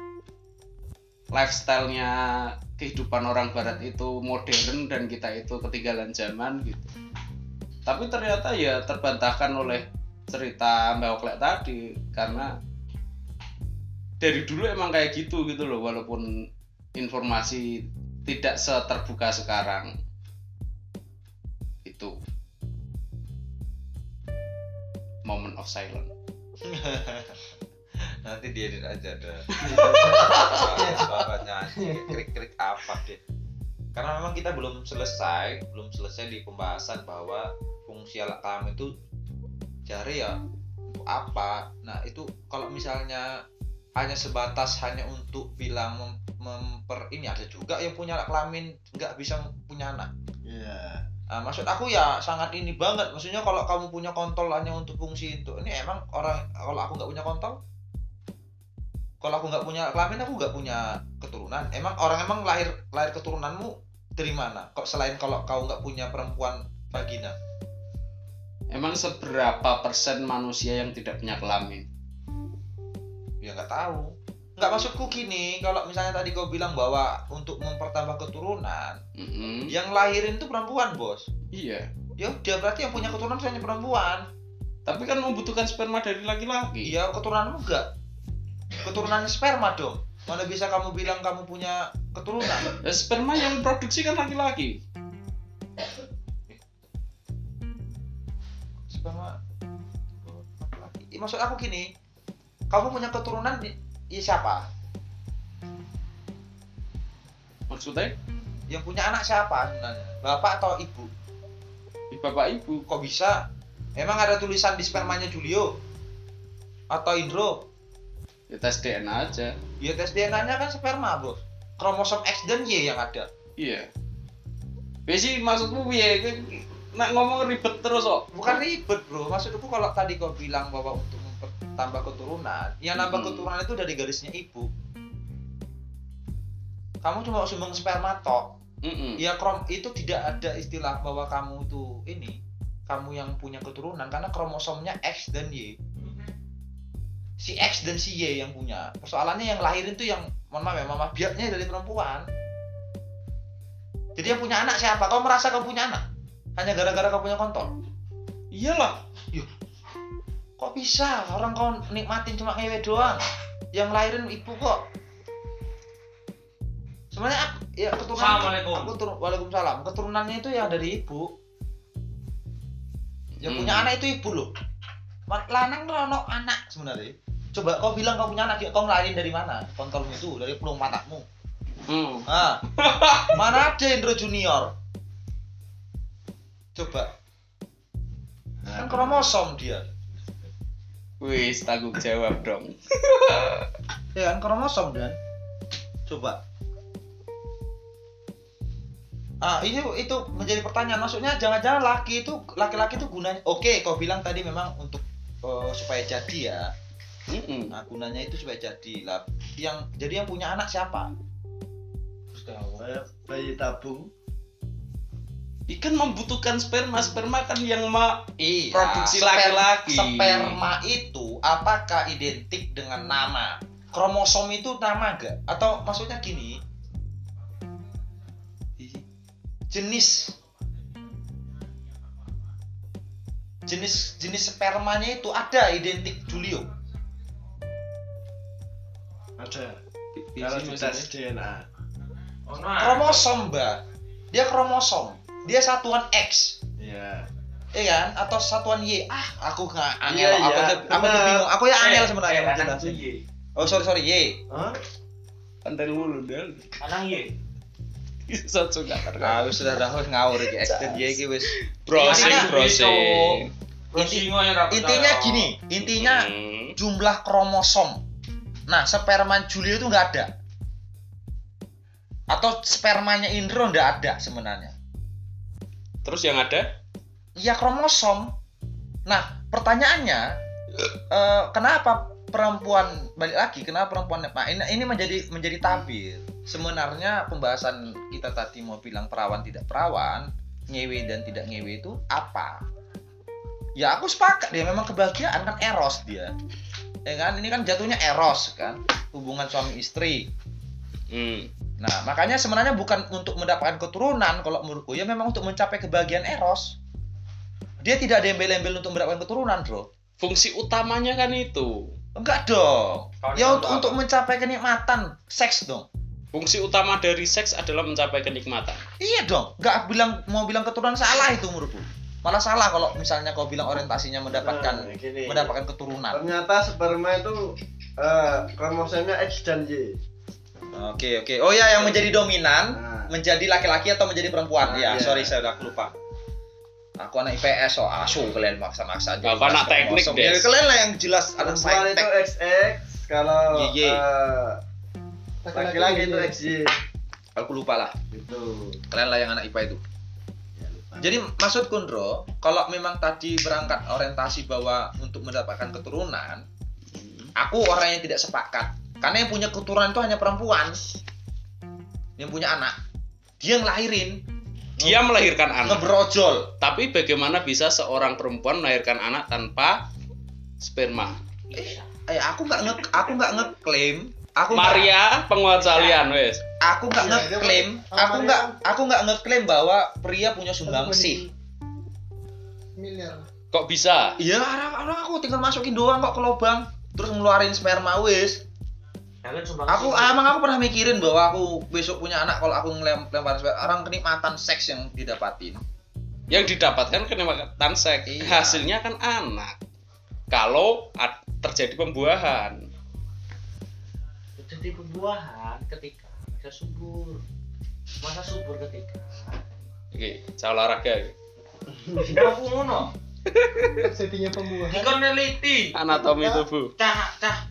[SPEAKER 1] lifestyle-nya kehidupan orang barat itu modern dan kita itu ketinggalan zaman gitu. Tapi ternyata ya terbantahkan oleh cerita Mbak Oklek tadi karena dari dulu emang kayak gitu gitu loh walaupun informasi tidak seterbuka sekarang. Itu moment of silence. <laughs>
[SPEAKER 3] Nanti diedit aja ada <laughs> suaranya krik krik apa deh karena memang kita belum selesai belum selesai di pembahasan bahwa fungsi alat kelamin itu jari ya untuk apa? Nah itu kalau misalnya hanya sebatas hanya untuk bilang mem- memper ini ada juga yang punya alat kelamin nggak bisa punya anak
[SPEAKER 2] iya
[SPEAKER 3] Nah, maksud aku ya sangat ini banget. Maksudnya kalau kamu punya kontol hanya untuk fungsi itu, ini emang orang kalau aku nggak punya kontol, kalau aku nggak punya kelamin, aku nggak punya keturunan. Emang orang emang lahir lahir keturunanmu dari mana? Kok selain kalau kau nggak punya perempuan vagina?
[SPEAKER 1] emang seberapa persen manusia yang tidak punya kelamin
[SPEAKER 3] Ya nggak tahu. Nggak maksudku gini, kalau misalnya tadi kau bilang bahwa untuk mempertambah keturunan,
[SPEAKER 1] Mm-mm.
[SPEAKER 3] yang lahirin itu perempuan bos.
[SPEAKER 1] iya
[SPEAKER 3] Ya udah berarti yang punya keturunan hanya perempuan.
[SPEAKER 1] tapi kan membutuhkan sperma dari laki-laki
[SPEAKER 3] Iya keturunan enggak Keturunannya sperma dong Mana bisa kamu bilang kamu punya keturunan
[SPEAKER 1] Ya, <laughs> sperma yang produksi kan laki-laki
[SPEAKER 3] Sperma laki-laki. Maksud aku gini Kamu punya keturunan di ya siapa?
[SPEAKER 1] maksudnya
[SPEAKER 3] Yang punya anak siapa sebenarnya? Bapak atau ibu?
[SPEAKER 1] di bapak ibu
[SPEAKER 3] Kok bisa? Emang ada tulisan di spermanya Julio? Atau Indro?
[SPEAKER 1] ya tes DNA aja
[SPEAKER 3] Ya tes DNA-nya kan sperma bos Kromosom X dan Y yang ada
[SPEAKER 1] iya ya sih maksudmu ya nak ngomong ribet terus kok
[SPEAKER 3] bukan ribet bro maksudku kalau tadi kau bilang bahwa untuk mempertambah keturunan yang nambah
[SPEAKER 1] Hmm.
[SPEAKER 3] keturunan itu dari garisnya ibu. Kamu cuma sumbang sperma tok.
[SPEAKER 1] Mm-mm.
[SPEAKER 3] ya krom itu tidak ada istilah bahwa kamu tuh ini kamu yang punya keturunan karena kromosomnya X dan Y. Si X dan si Y yang punya. Persoalannya yang lahirin tuh yang mohon maaf ya mama biaknya dari perempuan. Jadi yang punya anak siapa? Kau merasa kau punya anak? Hanya gara-gara kau punya kontol?
[SPEAKER 1] Iyalah
[SPEAKER 3] kok bisa? Orang kau nikmatin cuma ngewe doang. Yang lahirin ibu kok. Sebenarnya ak- ya keturunan
[SPEAKER 4] Assalamualaikum.
[SPEAKER 3] aku turun waalaikumsalam. Keturunannya itu yang dari ibu. Yang
[SPEAKER 1] Hmm.
[SPEAKER 3] punya anak itu ibu loh. Lanang tuh ono anak sebenarnya. Coba kau bilang kau punya anak kau ngelahirin dari mana? Kontolmu itu dari pelung matamu.
[SPEAKER 1] Hmm.
[SPEAKER 3] ah. <laughs> Mana ada Indro Junior? Coba. Kan kromosom dia
[SPEAKER 1] Wis tanggung jawab dong. <laughs>
[SPEAKER 3] ya kan kromosom dan coba. Ah ini itu menjadi pertanyaan. Maksudnya jangan-jangan laki itu laki-laki itu gunanya oke kau bilang tadi memang untuk eh, supaya jadi ya.
[SPEAKER 1] Mm-mm.
[SPEAKER 3] nah gunanya itu supaya jadi. Lah yang jadi yang punya anak siapa?
[SPEAKER 2] Bayi tabung
[SPEAKER 1] Ikan membutuhkan sperma, sperma kan yang ma
[SPEAKER 3] iya
[SPEAKER 1] Produksi
[SPEAKER 3] sper-
[SPEAKER 1] laki-laki.
[SPEAKER 3] sperma itu apakah identik dengan nama? Kromosom itu nama gak atau maksudnya gini? Jenis. Jenis jenis spermanya itu ada identik Julio.
[SPEAKER 2] Ada. Kalau di tes DNA
[SPEAKER 4] Oh, nah.
[SPEAKER 3] kromosom mbak. Dia kromosom dia satuan X.
[SPEAKER 2] Iya.
[SPEAKER 3] Iya kan? Atau satuan Y. Ah aku nggak angel.
[SPEAKER 2] Iya,
[SPEAKER 3] aku
[SPEAKER 2] iya,
[SPEAKER 3] tuh- aku tuh
[SPEAKER 2] benar.
[SPEAKER 3] bingung. Aku ya angel sebenarnya
[SPEAKER 4] eh. Y.
[SPEAKER 3] oh sorry sorry Y.
[SPEAKER 2] Hah?
[SPEAKER 1] Pantai mulu dan
[SPEAKER 4] Anak Y.
[SPEAKER 1] bisa juga
[SPEAKER 3] ah wis sudah dah wis ngawur iki. X dan Y iki wis
[SPEAKER 1] browsing
[SPEAKER 3] Intinya-
[SPEAKER 1] browsing.
[SPEAKER 4] Inti, ya,
[SPEAKER 3] intinya gini intinya
[SPEAKER 1] Hmm.
[SPEAKER 3] jumlah kromosom. Nah sperma Julio itu nggak ada. Atau spermanya Indro nggak ada sebenarnya
[SPEAKER 1] Terus yang ada?
[SPEAKER 3] Iya kromosom. Nah pertanyaannya, eh, kenapa perempuan balik lagi? Kenapa perempuan? Nah ini, ini menjadi menjadi tabir. Sebenarnya pembahasan kita tadi mau bilang perawan tidak perawan, ngewe dan tidak ngewe itu apa? Ya aku sepakat dia memang kebahagiaan kan eros dia. Ya kan ini kan jatuhnya eros kan hubungan suami istri.
[SPEAKER 1] Hmm.
[SPEAKER 3] Nah, makanya sebenarnya bukan untuk mendapatkan keturunan kalau menurutku ya memang untuk mencapai kebahagiaan eros. Dia tidak ada embel-embel untuk mendapatkan keturunan, Bro.
[SPEAKER 1] Fungsi utamanya kan itu.
[SPEAKER 3] Enggak dong. Ya untuk,
[SPEAKER 4] apa?
[SPEAKER 3] untuk mencapai kenikmatan seks dong.
[SPEAKER 1] Fungsi utama dari seks adalah mencapai kenikmatan.
[SPEAKER 3] Iya dong. Enggak bilang mau bilang keturunan salah itu menurutku. Malah salah kalau misalnya kau bilang orientasinya mendapatkan
[SPEAKER 2] Nah, gini.
[SPEAKER 3] mendapatkan keturunan.
[SPEAKER 2] ternyata sperma itu eh, kromosomnya X dan Y
[SPEAKER 3] Oke, oke. Oh ya yang menjadi dominan
[SPEAKER 2] nah,
[SPEAKER 3] menjadi laki-laki atau menjadi perempuan.
[SPEAKER 2] Nah,
[SPEAKER 3] ya,
[SPEAKER 2] iya.
[SPEAKER 3] sorry saya udah lupa. Aku anak IPS so asu kalian maksa-maksa aja.
[SPEAKER 1] Aku anak teknik. Des.
[SPEAKER 3] Ya, kalian lah yang jelas anak
[SPEAKER 2] perempuan itu
[SPEAKER 3] saintek.
[SPEAKER 2] XX kalau eh, laki-laki itu XY
[SPEAKER 3] Aku lupa lah.
[SPEAKER 2] gitu
[SPEAKER 3] Kalian lah yang anak IPA itu.
[SPEAKER 2] Ya, lupa.
[SPEAKER 3] Jadi maksud Kundro, kalau memang tadi berangkat orientasi bahwa untuk mendapatkan keturunan, aku orang yang tidak sepakat. Karena yang punya keturunan itu hanya perempuan. Yang punya anak. Dia yang lahirin,
[SPEAKER 1] Dia melahirkan anak.
[SPEAKER 3] ngebrojol.
[SPEAKER 1] Tapi bagaimana bisa seorang perempuan melahirkan anak tanpa sperma?
[SPEAKER 3] Eh, aku nggak nge aku nggak ngeklaim aku
[SPEAKER 1] Maria penguasa lian wes.
[SPEAKER 3] aku nggak
[SPEAKER 5] Iya,
[SPEAKER 3] ngeklaim aku nggak aku nggak ngeklaim bahwa pria punya sumbangsih
[SPEAKER 5] miliar
[SPEAKER 1] Kok bisa?
[SPEAKER 3] iya orang orang aku tinggal masukin doang kok ke lubang terus ngeluarin sperma wis
[SPEAKER 4] Kalian sumbang
[SPEAKER 3] aku
[SPEAKER 4] sih.
[SPEAKER 3] emang aku pernah mikirin bahwa aku besok punya anak kalau aku ngelempar sperma orang kenikmatan seks yang didapatin
[SPEAKER 1] Yang didapatkan kenikmatan seks.
[SPEAKER 3] Iya.
[SPEAKER 1] Hasilnya kan anak. Kalau ad- terjadi pembuahan.
[SPEAKER 4] jadi pembuahan ketika masa subur masa subur ketika
[SPEAKER 1] Oke, cara olahraga.
[SPEAKER 4] aku ngono
[SPEAKER 5] terjadinya pembuahan
[SPEAKER 4] dikon neliti
[SPEAKER 1] Anatomi tubuh.
[SPEAKER 4] cah cah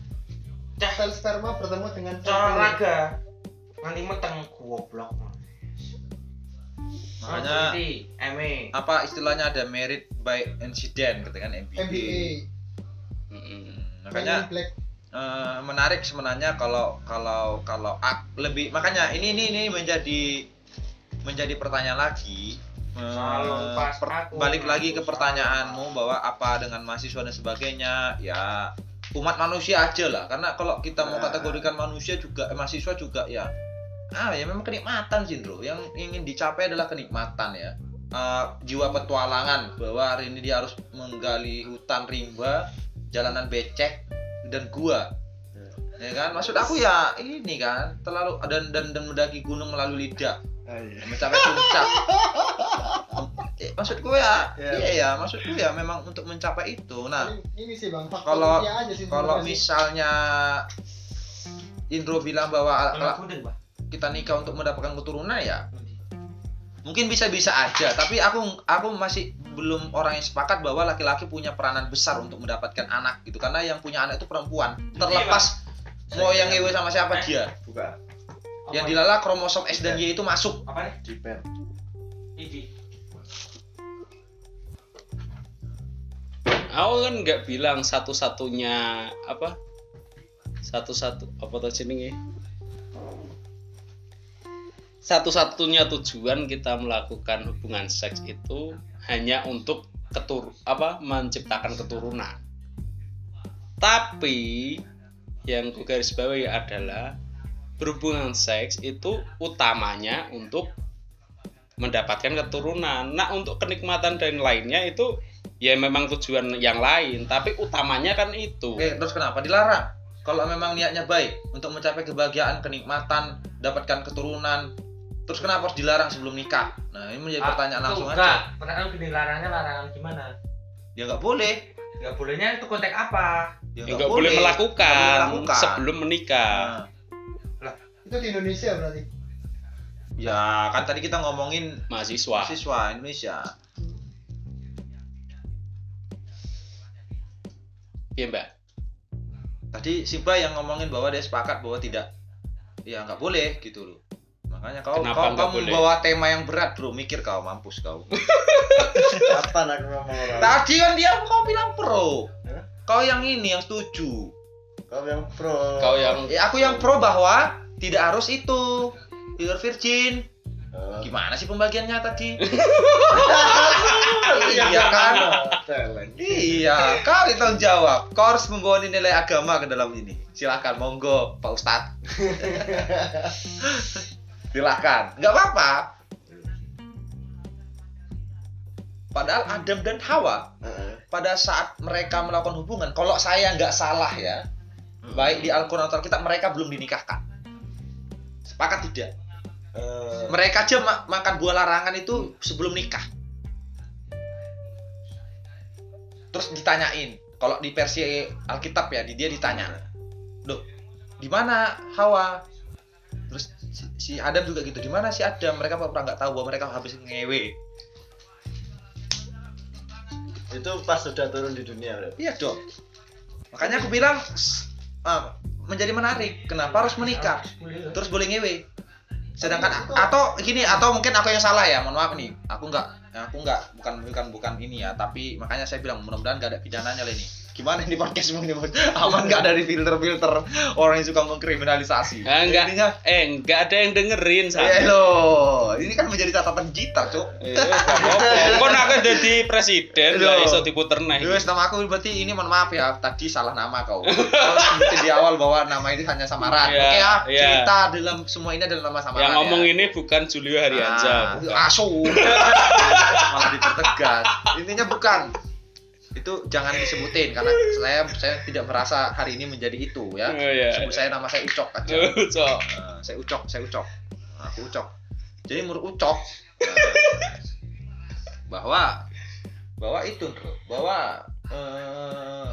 [SPEAKER 4] cah.
[SPEAKER 5] Sel sperma bertemu dengan
[SPEAKER 4] cara raga nanti meteng goblok
[SPEAKER 3] makanya
[SPEAKER 4] ME
[SPEAKER 3] apa istilahnya ada merit by incident ketika kan MBA,
[SPEAKER 5] MBA
[SPEAKER 1] Mm-mm.
[SPEAKER 3] makanya eh, menarik sebenarnya kalau kalau kalau ak- lebih makanya ini ini ini menjadi menjadi pertanyaan lagi.
[SPEAKER 4] Pas
[SPEAKER 3] per-
[SPEAKER 4] aku,
[SPEAKER 3] balik lagi ke pertanyaanmu bahwa apa dengan mahasiswa dan sebagainya? Ya umat manusia aja lah. Karena kalau kita mau
[SPEAKER 2] Nah.
[SPEAKER 3] kategorikan manusia juga eh, mahasiswa juga ya ah ya memang kenikmatan sih bro. Yang ingin dicapai adalah kenikmatan ya. Eh, jiwa petualangan bahwa hari ini dia harus menggali hutan rimba jalanan becek dan gua. Ya kan? Maksud aku ya ini kan terlalu dan dan dan mendaki gunung melalui lidah
[SPEAKER 2] Ah, iya.
[SPEAKER 3] mencapai puncak. <laughs> Eh, maksudku ya
[SPEAKER 2] Ya.
[SPEAKER 3] iya. ya maksudku ya memang untuk mencapai itu. Nah
[SPEAKER 5] Ini, ini sih bang,
[SPEAKER 3] Kalau- kalau misalnya Indro bilang bahwa kita nikah untuk mendapatkan keturunan ya mungkin bisa-bisa aja. Tapi aku aku masih belum orang yang sepakat bahwa laki-laki punya peranan besar untuk mendapatkan anak gitu. Karena yang punya anak itu perempuan. Terlepas mau yang ngewe sama siapa dia yang dilala kromosom S dan Y itu masuk
[SPEAKER 4] apa nih?
[SPEAKER 2] jiper
[SPEAKER 4] Ini.
[SPEAKER 1] Aku kan nggak bilang satu-satunya apa? Satu-satu apa tuh jenenge? Satu-satunya tujuan kita melakukan hubungan seks itu hanya untuk ketur apa menciptakan keturunan. Tapi yang ku garis bawahi adalah berhubungan seks itu utamanya untuk mendapatkan keturunan. Nah, untuk kenikmatan dan lainnya itu ya memang tujuan yang lain, tapi utamanya kan itu.
[SPEAKER 3] Oke, terus kenapa dilarang? Kalau memang niatnya baik untuk mencapai kebahagiaan, kenikmatan, dapatkan keturunan, terus kenapa harus dilarang sebelum nikah? Nah, ini menjadi pertanyaan langsung
[SPEAKER 4] enggak.
[SPEAKER 3] aja.
[SPEAKER 4] Pertanyaan gini larangannya larangan gimana?
[SPEAKER 3] Ya nggak boleh.
[SPEAKER 4] Enggak bolehnya itu konteks apa?
[SPEAKER 3] Ya
[SPEAKER 1] Ya, nggak boleh melakukan,
[SPEAKER 3] Nggak boleh melakukan.
[SPEAKER 1] sebelum menikah.
[SPEAKER 3] Nah,
[SPEAKER 5] Itu di Indonesia berarti.
[SPEAKER 3] ya kan tadi kita ngomongin
[SPEAKER 1] Mahasiswa.
[SPEAKER 3] siswa Indonesia.
[SPEAKER 1] Iya, Mbak.
[SPEAKER 3] Tadi Simba yang ngomongin bahwa dia sepakat bahwa tidak, ya nggak boleh gitu loh. Makanya kau
[SPEAKER 1] Kenapa
[SPEAKER 3] kau, kau membawa tema yang berat bro, mikir kau mampus kau. <laughs>
[SPEAKER 2] apa nak ngomong orang
[SPEAKER 3] Tadi kan dia kau bilang pro,
[SPEAKER 2] Hah?
[SPEAKER 3] kau yang ini yang setuju.
[SPEAKER 2] kau yang pro
[SPEAKER 1] Kau yang
[SPEAKER 3] Ya, aku yang pro bahwa tidak harus itu pure virgin.
[SPEAKER 2] Oh.
[SPEAKER 3] Gimana sih pembagiannya tadi? <laughs> iya kan?
[SPEAKER 2] Celeng.
[SPEAKER 3] Iya, kau itu tanggung jawab. Harus membawa nilai agama ke dalam ini. Silakan, monggo, Pak Ustadz. <laughs> Silakan, nggak apa-apa. Padahal Adam dan Hawa pada saat mereka melakukan hubungan, kalau saya nggak salah ya, baik di Al-Quran atau kita mereka belum dinikahkan. Sepakat tidak?
[SPEAKER 2] Eh,
[SPEAKER 3] Mereka aja ma- makan buah larangan itu sebelum nikah. Terus ditanyain, kalau di versi Alkitab ya, di dia ditanya, loh, di mana Hawa? Terus si, si Adam juga gitu, di mana si Adam? Mereka pernah nggak tahu bahwa mereka habis ngewe.
[SPEAKER 2] itu pas sudah turun di dunia berarti
[SPEAKER 3] Iya dong. Makanya aku bilang ah, menjadi menarik. Kenapa harus menikah? Terus boleh ngewe. Sedangkan
[SPEAKER 5] itu-
[SPEAKER 3] atau gini atau mungkin aku yang salah ya, mohon maaf nih. Aku nggak aku nggak bukan bukan bukan ini ya, tapi makanya saya bilang mudah-mudahan nggak ada pidananya lah ini. Gimana ini podcast ini Bos? aman nggak dari filter-filter orang yang suka mengkriminalisasi?
[SPEAKER 1] Ah, enggak.
[SPEAKER 3] Intinya,
[SPEAKER 1] eh enggak ada yang dengerin
[SPEAKER 3] ya
[SPEAKER 1] sama.
[SPEAKER 3] loh, ini kan menjadi catatan kita, cuk.
[SPEAKER 1] Eh, apa-apa. Kok nak jadi presiden gak iso diputer nah.
[SPEAKER 3] Wes nama aku berarti ini mohon maaf ya tadi salah nama kau. <laughs> Sebutin di awal bahwa nama itu hanya samaran.
[SPEAKER 1] Iya,
[SPEAKER 3] Oke ya,
[SPEAKER 1] iya.
[SPEAKER 3] cerita dalam semua ini adalah nama samaran.
[SPEAKER 1] Yang ngomong
[SPEAKER 3] ya.
[SPEAKER 1] ini bukan Julio Harianza.
[SPEAKER 3] Ah,
[SPEAKER 1] bukan.
[SPEAKER 3] asu. <laughs> Malah dipertegas. Intinya bukan. Itu jangan disebutin karena saya saya tidak merasa hari ini menjadi itu ya.
[SPEAKER 1] Oh, iya.
[SPEAKER 3] Sebut saya nama saya Ucok aja. <laughs>
[SPEAKER 1] Cok.
[SPEAKER 3] Nah, saya Ucok, saya Ucok. Nah, aku Ucok. Jadi menurut Ucok nah, bahwa bahwa itu Bro, bahwa eh,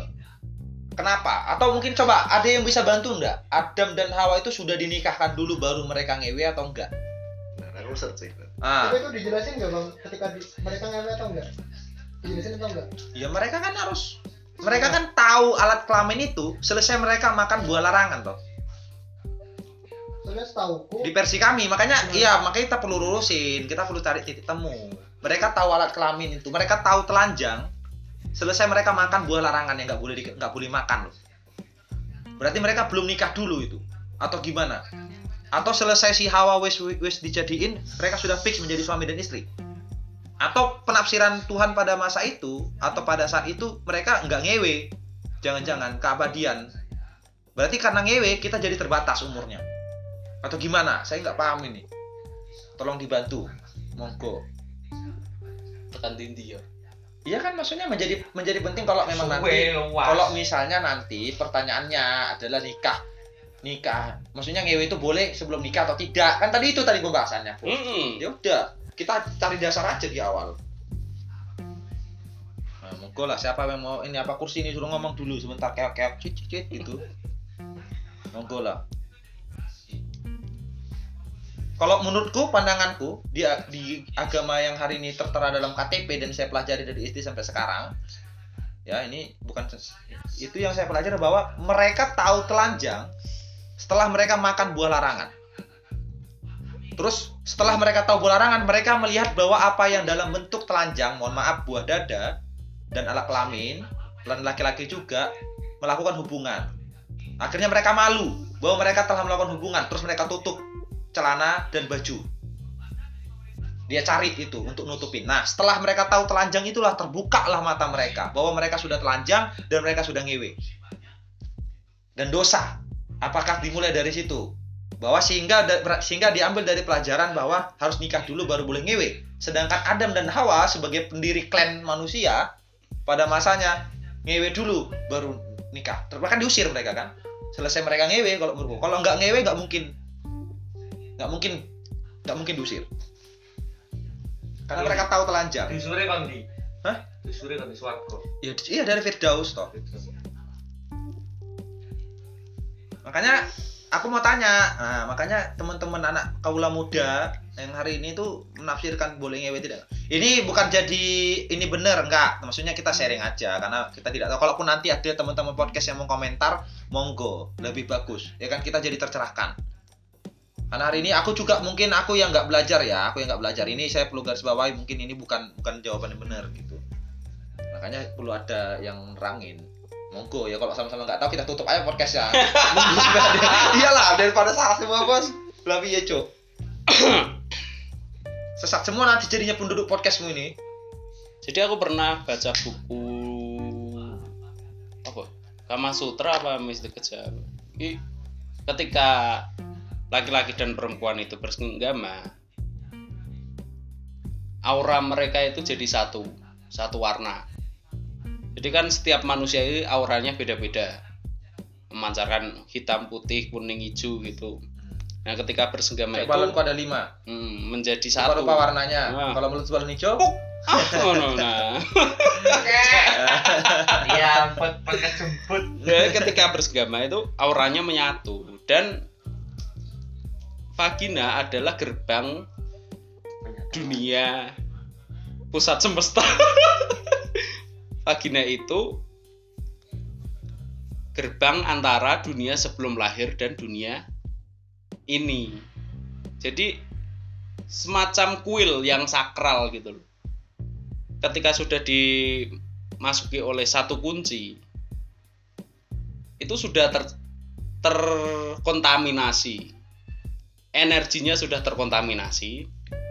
[SPEAKER 3] kenapa? Atau mungkin coba ada yang bisa bantu enggak? Adam dan Hawa itu sudah dinikahkan dulu baru mereka ngewe atau enggak?
[SPEAKER 2] nah aku searching
[SPEAKER 3] Ah,
[SPEAKER 5] Tapi itu dijelasin nggak bang ketika di, mereka ngewe atau enggak? Atau enggak?
[SPEAKER 3] ya mereka kan harus mereka kan tahu alat kelamin itu selesai mereka makan buah larangan toh di versi kami makanya iya makanya kita perlu lurusin kita perlu cari titik temu mereka tahu alat kelamin itu mereka tahu telanjang selesai mereka makan buah larangan yang nggak boleh nggak boleh makan loh Berarti mereka belum nikah dulu itu atau gimana? Atau selesai si Hawa wis wis dijadiin, mereka sudah fix menjadi suami dan istri? Atau penafsiran Tuhan pada masa itu atau pada saat itu mereka nggak ngewe? Jangan-jangan keabadian. Berarti karena ngewe kita jadi terbatas umurnya. Atau gimana? Saya nggak paham ini. Tolong dibantu. Monggo.
[SPEAKER 1] tekan tindi ya
[SPEAKER 3] Iya kan maksudnya menjadi menjadi penting kalau memang
[SPEAKER 4] Suwe,
[SPEAKER 3] nanti
[SPEAKER 4] luas.
[SPEAKER 3] kalau misalnya nanti pertanyaannya adalah nikah nikah maksudnya ngewe itu boleh sebelum nikah atau tidak kan tadi itu tadi pembahasannya Pur.
[SPEAKER 1] Mm-mm.
[SPEAKER 3] ya udah kita cari dasar aja di awal. Nah, monggo lah siapa yang mau ini apa kursi ini? Suruh ngomong dulu sebentar keok keok cit cit gitu. Monggo lah. Kalau menurutku pandanganku di, di agama yang hari ini tertera dalam KTP dan saya pelajari dari istri sampai sekarang ya ini bukan itu yang saya pelajari bahwa mereka tahu telanjang setelah mereka makan buah larangan. Terus setelah mereka tahu buah larangan mereka melihat bahwa apa yang dalam bentuk telanjang mohon maaf buah dada dan alat kelamin dan laki-laki juga melakukan hubungan akhirnya mereka malu bahwa mereka telah melakukan hubungan terus mereka tutup celana dan baju. Dia cari itu untuk nutupin. Nah, setelah mereka tahu telanjang itulah terbukalah mata mereka bahwa mereka sudah telanjang dan mereka sudah ngewe. Dan dosa. Apakah dimulai dari situ? Bahwa sehingga da- sehingga diambil dari pelajaran bahwa harus nikah dulu baru boleh ngewe. Sedangkan Adam dan Hawa sebagai pendiri klan manusia pada masanya ngewe dulu baru nikah. Bahkan diusir mereka kan. Selesai mereka ngewe kalau menurutku. Kalau nggak ngewe nggak mungkin nggak mungkin nggak mungkin diusir karena mereka tahu telanjang
[SPEAKER 4] Disure kon di.
[SPEAKER 3] Hah?
[SPEAKER 4] Disure kon di swarga.
[SPEAKER 3] ya iya dari Firdaus toh makanya aku mau tanya nah, makanya teman-teman anak kaula muda yang hari ini tuh menafsirkan boleh ngewe tidak? Ini bukan jadi ini bener enggak. Maksudnya kita sharing aja karena kita tidak tahu. Kalaupun nanti ada teman-teman podcast yang mau komentar monggo. Lebih bagus. Ya kan kita jadi tercerahkan. Karena hari ini aku juga mungkin aku yang nggak belajar ya. Aku yang nggak belajar. Ini saya perlu garis bawahi mungkin ini bukan bukan jawaban yang benar gitu. Makanya perlu ada yang nerangin monggo ya kalau sama-sama nggak tahu kita tutup aja podcast ya. Monggo supaya ada- iyalah daripada salah semua bos. Lebih ya cok <coughs> sesat semua nanti jadinya penduduk podcastmu ini.
[SPEAKER 1] Jadi aku pernah baca buku apa? Kama Sutra apa Kejam Ini ketika laki-laki dan perempuan itu bersenggama aura mereka itu jadi satu satu warna jadi kan setiap manusia ini auranya beda-beda. Memancarkan hitam putih kuning hijau gitu. Nah ketika bersenggama
[SPEAKER 3] Kayak
[SPEAKER 1] itu
[SPEAKER 3] balonku ada lima?
[SPEAKER 1] Hmm, menjadi satu.
[SPEAKER 3] lupa warnanya?
[SPEAKER 1] Nah.
[SPEAKER 3] kalau menurut balon hijau
[SPEAKER 1] Ah, <laughs> ngono, <laughs> nah.
[SPEAKER 4] Iya, buat pakai jemput.
[SPEAKER 1] Jadi ketika bersenggama itu auranya menyatu. Dan vagina adalah gerbang dunia pusat semesta. <laughs> vagina itu gerbang antara dunia sebelum lahir dan dunia ini. Jadi semacam kuil yang sakral gitu loh. Ketika sudah dimasuki oleh satu kunci, itu sudah ter terkontaminasi. Energinya sudah terkontaminasi.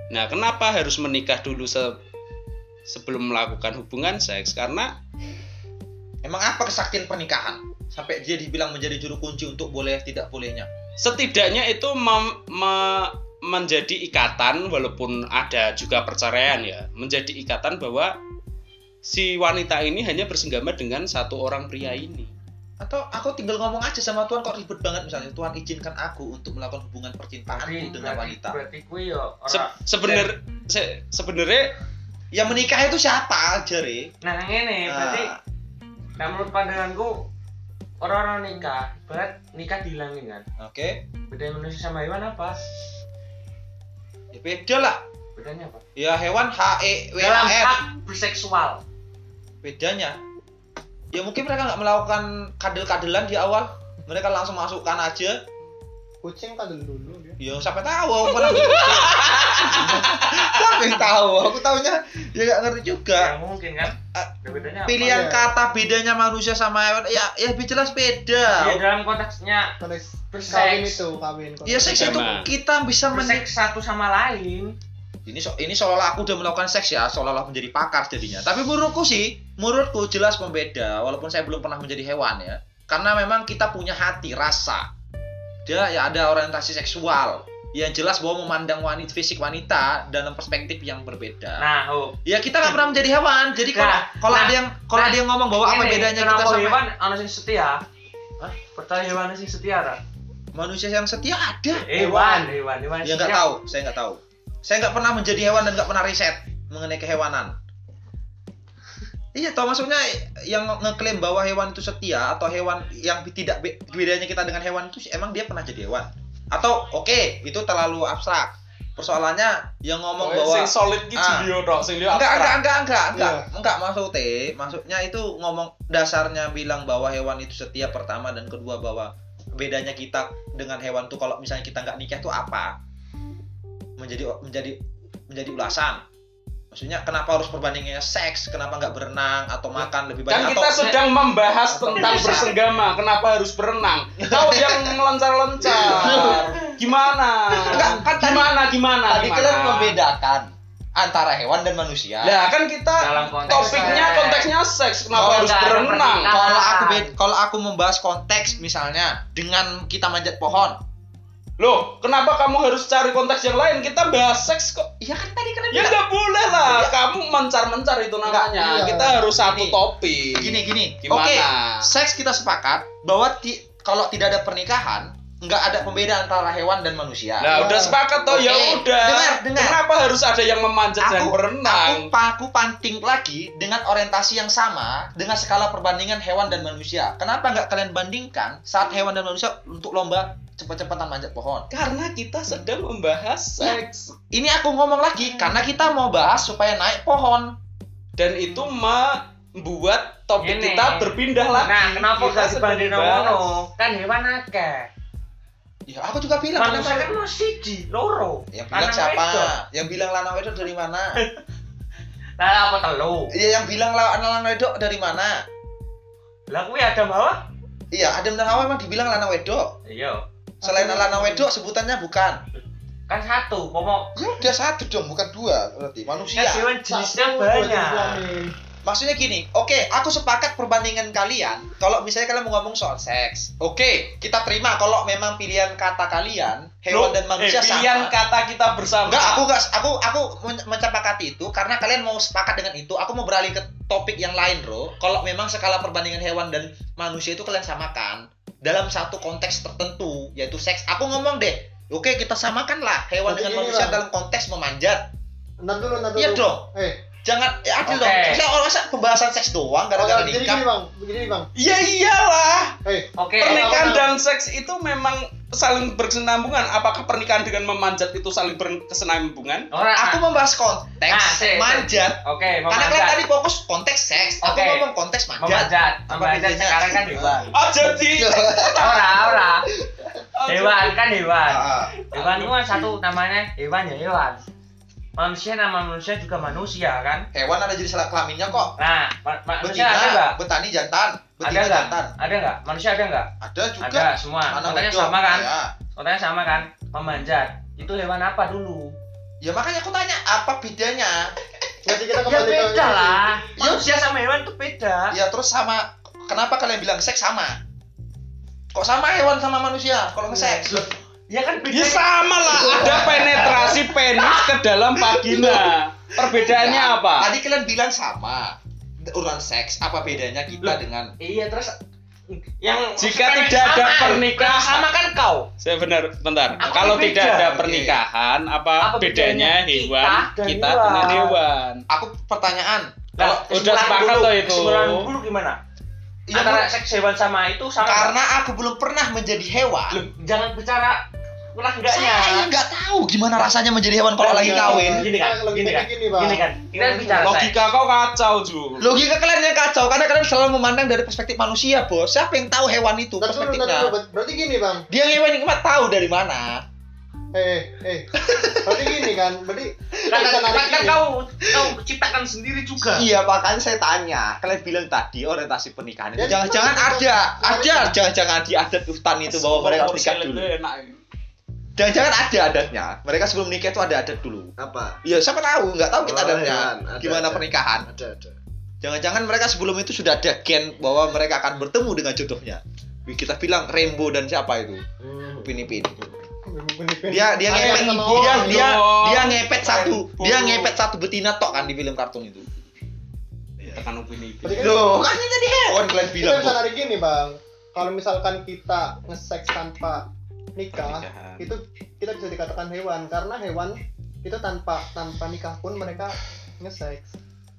[SPEAKER 1] Nah, kenapa harus menikah dulu se- sebelum melakukan hubungan seks? Karena
[SPEAKER 3] emang apa kesaktian pernikahan sampai dia dibilang menjadi juru kunci untuk boleh tidak bolehnya
[SPEAKER 1] setidaknya itu mem- me- menjadi ikatan walaupun ada juga perceraian ya, menjadi ikatan bahwa si wanita ini hanya bersenggama dengan satu orang pria ini.
[SPEAKER 3] atau aku tinggal ngomong aja sama Tuhan kok ribet banget misalnya Tuhan izinkan aku untuk melakukan hubungan percintaanku dengan wanita
[SPEAKER 4] Berarti kuwi yo
[SPEAKER 1] Se- sebener se- sebenarnya
[SPEAKER 3] yang menikah itu siapa aja re
[SPEAKER 4] Nah, ngene berarti
[SPEAKER 3] Ah.
[SPEAKER 4] nah, menurut pandanganku orang-orang nikah, berat nikah dihilangin kan.
[SPEAKER 3] oke
[SPEAKER 4] Beda manusia sama hewan apa?
[SPEAKER 3] ya beda lah
[SPEAKER 4] Bedanya apa?
[SPEAKER 3] ya hewan H E W A N
[SPEAKER 4] hak berseksual.
[SPEAKER 3] bedanya ya mungkin mereka nggak melakukan kadel-kadelan di awal mereka langsung masukkan aja
[SPEAKER 5] kucing kadal dulu dia
[SPEAKER 3] ya sampai tahu aku pernah <laughs> siapa yang tahu? Aku tahunya dia nggak ngerti juga.
[SPEAKER 4] Ya mungkin kan.
[SPEAKER 3] Ah,
[SPEAKER 4] Ya, bedanya apa?
[SPEAKER 3] pilihan
[SPEAKER 5] ya?
[SPEAKER 3] kata bedanya manusia sama hewan ya ya jelas beda.
[SPEAKER 4] Ya dalam konteksnya
[SPEAKER 5] konteks kawin itu kawin.
[SPEAKER 3] Ya seks itu kita bisa men
[SPEAKER 4] berseks satu sama lain.
[SPEAKER 3] ini so, ini seolah aku udah melakukan seks ya seolah-olah menjadi pakar jadinya. Tapi menurutku sih menurutku jelas pembeda walaupun saya belum pernah menjadi hewan ya. Karena memang kita punya hati rasa dia ya ada orientasi seksual yang jelas bahwa memandang wanita fisik wanita dalam perspektif yang berbeda
[SPEAKER 4] Nah, oh.
[SPEAKER 3] ya kita nggak pernah menjadi hewan jadi kalau
[SPEAKER 4] Nah,
[SPEAKER 3] kalau
[SPEAKER 4] nah,
[SPEAKER 3] ada yang kalau
[SPEAKER 4] nah,
[SPEAKER 3] ada yang ngomong bahwa apa bedanya kita sama
[SPEAKER 4] hewan anu sing setia?
[SPEAKER 3] Hah?
[SPEAKER 4] Percaya hewan sing setia ta?
[SPEAKER 3] manusia yang setia ada
[SPEAKER 4] Hewan, hewan, hewan.
[SPEAKER 3] ya nggak tahu saya nggak tahu saya nggak pernah menjadi hewan dan nggak pernah riset mengenai kehewanan iya toh maksudnya yang nge- ngeklaim bahwa hewan itu setia atau hewan yang tidak be- bedanya kita dengan hewan itu emang dia pernah jadi hewan? Atau oke itu terlalu abstrak. Persoalannya yang ngomong
[SPEAKER 1] Oh,
[SPEAKER 3] bahwa
[SPEAKER 1] sing solid ki
[SPEAKER 3] Ah.
[SPEAKER 1] Julio tok, sing dia
[SPEAKER 3] enggak enggak enggak enggak enggak.
[SPEAKER 5] Iya.
[SPEAKER 3] enggak maksudnya maksudnya itu ngomong dasarnya bilang bahwa hewan itu setia pertama dan kedua bahwa bedanya kita dengan hewan tuh kalau misalnya kita nggak nikah tuh apa? Menjadi menjadi menjadi ulasan maksudnya kenapa harus perbandingannya seks kenapa nggak berenang atau makan lebih
[SPEAKER 1] Kan
[SPEAKER 3] banyak
[SPEAKER 1] kita
[SPEAKER 3] atau
[SPEAKER 1] sedang membahas
[SPEAKER 4] Atau
[SPEAKER 1] tentang
[SPEAKER 4] bisa.
[SPEAKER 1] bersenggama, kenapa harus berenang? Kau <laughs> yang melencar-lencar. Gimana?
[SPEAKER 3] Enggak, kan tadi-
[SPEAKER 1] gimana gimana?
[SPEAKER 3] tadi
[SPEAKER 1] gimana?
[SPEAKER 3] kalian membedakan antara hewan dan manusia
[SPEAKER 1] Lah kan kita
[SPEAKER 4] Dalam konteks
[SPEAKER 1] topiknya
[SPEAKER 4] seks.
[SPEAKER 1] konteksnya seks, kenapa
[SPEAKER 4] Oh,
[SPEAKER 1] harus berenang?
[SPEAKER 3] kalau aku kalau aku membahas konteks misalnya dengan kita manjat pohon
[SPEAKER 1] Loh, kenapa kamu harus cari konteks yang lain? Kita bahas seks kok.
[SPEAKER 3] iya kan tadi kalian
[SPEAKER 1] Ya
[SPEAKER 3] bilang
[SPEAKER 1] nggak boleh lah,
[SPEAKER 3] Iya.
[SPEAKER 1] kamu mencar-mencar itu namanya.
[SPEAKER 5] iya.
[SPEAKER 1] Kita harus satu
[SPEAKER 3] Gini.
[SPEAKER 1] topik.
[SPEAKER 3] gini gini
[SPEAKER 1] Gimana?
[SPEAKER 3] oke seks kita sepakat bahwa ti- kalau tidak ada pernikahan nggak ada pembeda antara hewan dan manusia
[SPEAKER 1] Nah, udah sepakat toh, ya udah.
[SPEAKER 3] dengar, dengar.
[SPEAKER 1] Kenapa harus ada yang memanjat dan
[SPEAKER 3] aku
[SPEAKER 1] berenang?
[SPEAKER 3] aku, aku panting lagi dengan orientasi yang sama dengan skala perbandingan hewan dan manusia kenapa nggak kalian bandingkan saat hewan dan manusia untuk lomba cepat-cepatan manjat pohon
[SPEAKER 1] Karena kita sedang membahas seks
[SPEAKER 3] ini aku ngomong lagi karena kita mau bahas supaya naik pohon
[SPEAKER 1] dan itu membuat topik
[SPEAKER 4] Ini.
[SPEAKER 1] kita berpindah lagi.
[SPEAKER 4] Nah, kenapa
[SPEAKER 1] Kita
[SPEAKER 4] gak dibanding ngono? Kan hewan akeh.
[SPEAKER 3] ya aku juga bilang
[SPEAKER 4] Manusia kan mau siji, loro.
[SPEAKER 3] yang bilang
[SPEAKER 4] Lanang
[SPEAKER 3] siapa yang bilang lanang wedok dari mana <laughs>
[SPEAKER 4] Lah apa telu?
[SPEAKER 3] Iya yang bilang la- lanang wedok dari mana?
[SPEAKER 4] Lah kuwi ada bawah?
[SPEAKER 3] Iya, Adam dan Hawa emang dibilang lanang wedok.
[SPEAKER 4] Iya.
[SPEAKER 3] Selain lanang wedok sebutannya bukan.
[SPEAKER 4] Kan satu, pomo
[SPEAKER 3] Ya udah satu dong, bukan dua berarti manusia.
[SPEAKER 4] kan hewan jenisnya
[SPEAKER 5] Satu,
[SPEAKER 4] banyak.
[SPEAKER 3] Maksudnya gini, oke, aku sepakat perbandingan kalian. Kalau misalnya kalian mau ngomong soal seks, oke, kita terima kalau memang pilihan kata kalian hewan
[SPEAKER 1] Loh,
[SPEAKER 3] dan manusia
[SPEAKER 1] eh, pilihan
[SPEAKER 3] sama.
[SPEAKER 1] kata kita bersama.
[SPEAKER 3] Enggak, aku enggak, aku aku men- mencapakati itu karena kalian mau sepakat dengan itu. Aku mau beralih ke topik yang lain, bro. Kalau memang skala perbandingan hewan dan manusia itu kalian samakan dalam satu konteks tertentu, yaitu seks. Aku ngomong deh, oke kita samakan lah hewan
[SPEAKER 5] Tapi
[SPEAKER 3] dengan
[SPEAKER 5] gini,
[SPEAKER 3] manusia
[SPEAKER 5] Bang.
[SPEAKER 3] dalam konteks memanjat.
[SPEAKER 5] Ntar dulu, ntar dulu.
[SPEAKER 3] Iya dong.
[SPEAKER 5] Eh,
[SPEAKER 3] Jangan, ya adil
[SPEAKER 4] Oke.
[SPEAKER 3] dong. Saya orang masa pembahasan seks doang gara-gara
[SPEAKER 5] oh, jadi
[SPEAKER 3] nikah.
[SPEAKER 5] gini bang, begini bang.
[SPEAKER 1] Ya iyalah.
[SPEAKER 5] Eh,
[SPEAKER 4] Oke.
[SPEAKER 1] Pernikahan
[SPEAKER 5] kalau-
[SPEAKER 1] dan seks itu memang saling berkesinambungan. Apakah pernikahan dengan memanjat itu saling berkesinambungan?
[SPEAKER 4] Ora.
[SPEAKER 3] Aku membahas konteks
[SPEAKER 4] sih, sih.
[SPEAKER 3] manjat.
[SPEAKER 4] Oke,
[SPEAKER 3] Karena kalian tadi fokus konteks seks. Aku
[SPEAKER 4] Oke.
[SPEAKER 3] ngomong konteks manjat.
[SPEAKER 4] Memanjat.
[SPEAKER 3] Apa
[SPEAKER 4] Memanjat sekarang kan hewan.
[SPEAKER 1] Oh jadi. <laughs>
[SPEAKER 4] Ora, ora.
[SPEAKER 1] Oh, <laughs>
[SPEAKER 4] Hewan kan hewan.
[SPEAKER 3] Ah,
[SPEAKER 4] Hewan itu kan satu namanya hewan ya hewan. Manusia nama manusia juga manusia kan.
[SPEAKER 3] hewan ada jenis kelaminnya kok.
[SPEAKER 4] Nah, ma- ma- manusia ada nggak?
[SPEAKER 3] Betina, betani jantan,
[SPEAKER 4] Ada
[SPEAKER 3] betina
[SPEAKER 4] nggak?
[SPEAKER 3] jantan.
[SPEAKER 4] Ada nggak? Manusia ada nggak?
[SPEAKER 3] Ada juga.
[SPEAKER 4] Ada semua.
[SPEAKER 3] Wedok?
[SPEAKER 4] sama kan?
[SPEAKER 3] Ya.
[SPEAKER 4] Sama kan? Memanjat. Itu hewan apa dulu?
[SPEAKER 3] Ya makanya aku tanya apa bedanya?
[SPEAKER 5] berarti kita
[SPEAKER 4] Ya
[SPEAKER 5] kembali ke
[SPEAKER 4] beda
[SPEAKER 5] ini.
[SPEAKER 4] lah. Manusia sama hewan itu beda.
[SPEAKER 3] Ya terus sama kenapa kalian bilang seks sama? Kok sama hewan sama manusia kalau nge-seks?
[SPEAKER 4] Ya kan beda.
[SPEAKER 1] Ya sama lah. Ada penetrasi penis ke dalam vagina. Perbedaannya
[SPEAKER 3] Ya,
[SPEAKER 1] apa?
[SPEAKER 3] Tadi kalian bilang sama. Urusan seks, apa bedanya kita
[SPEAKER 4] Loh.
[SPEAKER 3] dengan
[SPEAKER 4] Iya terus yang
[SPEAKER 1] Jika tidak ada
[SPEAKER 4] sama.
[SPEAKER 1] pernikahan.
[SPEAKER 4] Yang sama kan kau.
[SPEAKER 1] Saya benar, bentar.
[SPEAKER 4] Aku
[SPEAKER 1] Kalau
[SPEAKER 4] beda.
[SPEAKER 1] tidak ada
[SPEAKER 3] Oke.
[SPEAKER 1] pernikahan, apa,
[SPEAKER 4] Apa
[SPEAKER 1] bedanya
[SPEAKER 4] bedanya
[SPEAKER 1] hewan
[SPEAKER 4] kita
[SPEAKER 1] kita
[SPEAKER 4] hewan?
[SPEAKER 1] dengan hewan?
[SPEAKER 3] aku pertanyaan?
[SPEAKER 4] Nah,
[SPEAKER 3] Kalau
[SPEAKER 1] udah sepakat toh itu.
[SPEAKER 4] Kesimpulan dulu gimana?
[SPEAKER 3] Iya,
[SPEAKER 4] Antara seks hewan sama itu sama.
[SPEAKER 3] karena aku belum pernah menjadi hewan.
[SPEAKER 4] Loh, jangan bicara ulah enggaknya.
[SPEAKER 3] Saya nggak tahu gimana rasanya menjadi hewan kalau lagi kawin.
[SPEAKER 4] Gini kan, gini kan.
[SPEAKER 5] gini, Bang.
[SPEAKER 4] Gini kan. Kita bicara.
[SPEAKER 1] Logika kau kacau, Ju.
[SPEAKER 3] Logika kalian yang kacau karena kalian selalu memandang dari perspektif manusia, bos. Siapa yang tahu hewan itu
[SPEAKER 5] ntar
[SPEAKER 3] perspektifnya?
[SPEAKER 5] dulu. Ber- Berarti gini bang,
[SPEAKER 3] Dia yang hewan nikmat tahu dari mana?
[SPEAKER 5] eh eh berarti gini kan berarti
[SPEAKER 6] kan, kan, kan kau kau ciptakan sendiri juga
[SPEAKER 3] Iya makanya saya tanya, kalian bilang tadi orientasi pernikahan itu
[SPEAKER 5] Ya,
[SPEAKER 3] jangan-jangan
[SPEAKER 5] cuma-
[SPEAKER 3] ada, ada jangan-jangan di adat hutan itu bahwa mereka
[SPEAKER 1] salad
[SPEAKER 3] dulu.
[SPEAKER 1] itu enak
[SPEAKER 3] Jangan-jangan ada adatnya. Mereka sebelum menikah itu ada adat dulu.
[SPEAKER 2] apa
[SPEAKER 3] Ya siapa tahu, nggak tahu kita
[SPEAKER 2] Oh,
[SPEAKER 3] adatnya.
[SPEAKER 2] iya, ada,
[SPEAKER 3] Gimana
[SPEAKER 2] ada.
[SPEAKER 3] pernikahan?
[SPEAKER 2] ada ada
[SPEAKER 3] Jangan-jangan mereka sebelum itu sudah ada gen bahwa mereka akan bertemu dengan jodohnya. Kita bilang Rembo dan siapa itu?
[SPEAKER 2] Hmm.
[SPEAKER 3] Upin Ipin.
[SPEAKER 5] Bener-bener.
[SPEAKER 3] Dia dia ngepet, dia dia
[SPEAKER 1] dong.
[SPEAKER 3] dia ngepet satu, dia ngepet satu betina tok kan di film kartun itu.
[SPEAKER 1] tekan upin ipin
[SPEAKER 5] Berarti kan
[SPEAKER 3] Loh, kan ini tadi hewan kalian
[SPEAKER 5] kita
[SPEAKER 3] bilang.
[SPEAKER 5] bisa gini bang kalau misalkan kita nge-seks tanpa nikah
[SPEAKER 1] Pernikahan.
[SPEAKER 5] itu kita bisa dikatakan hewan karena hewan itu tanpa tanpa nikah pun mereka nge-seks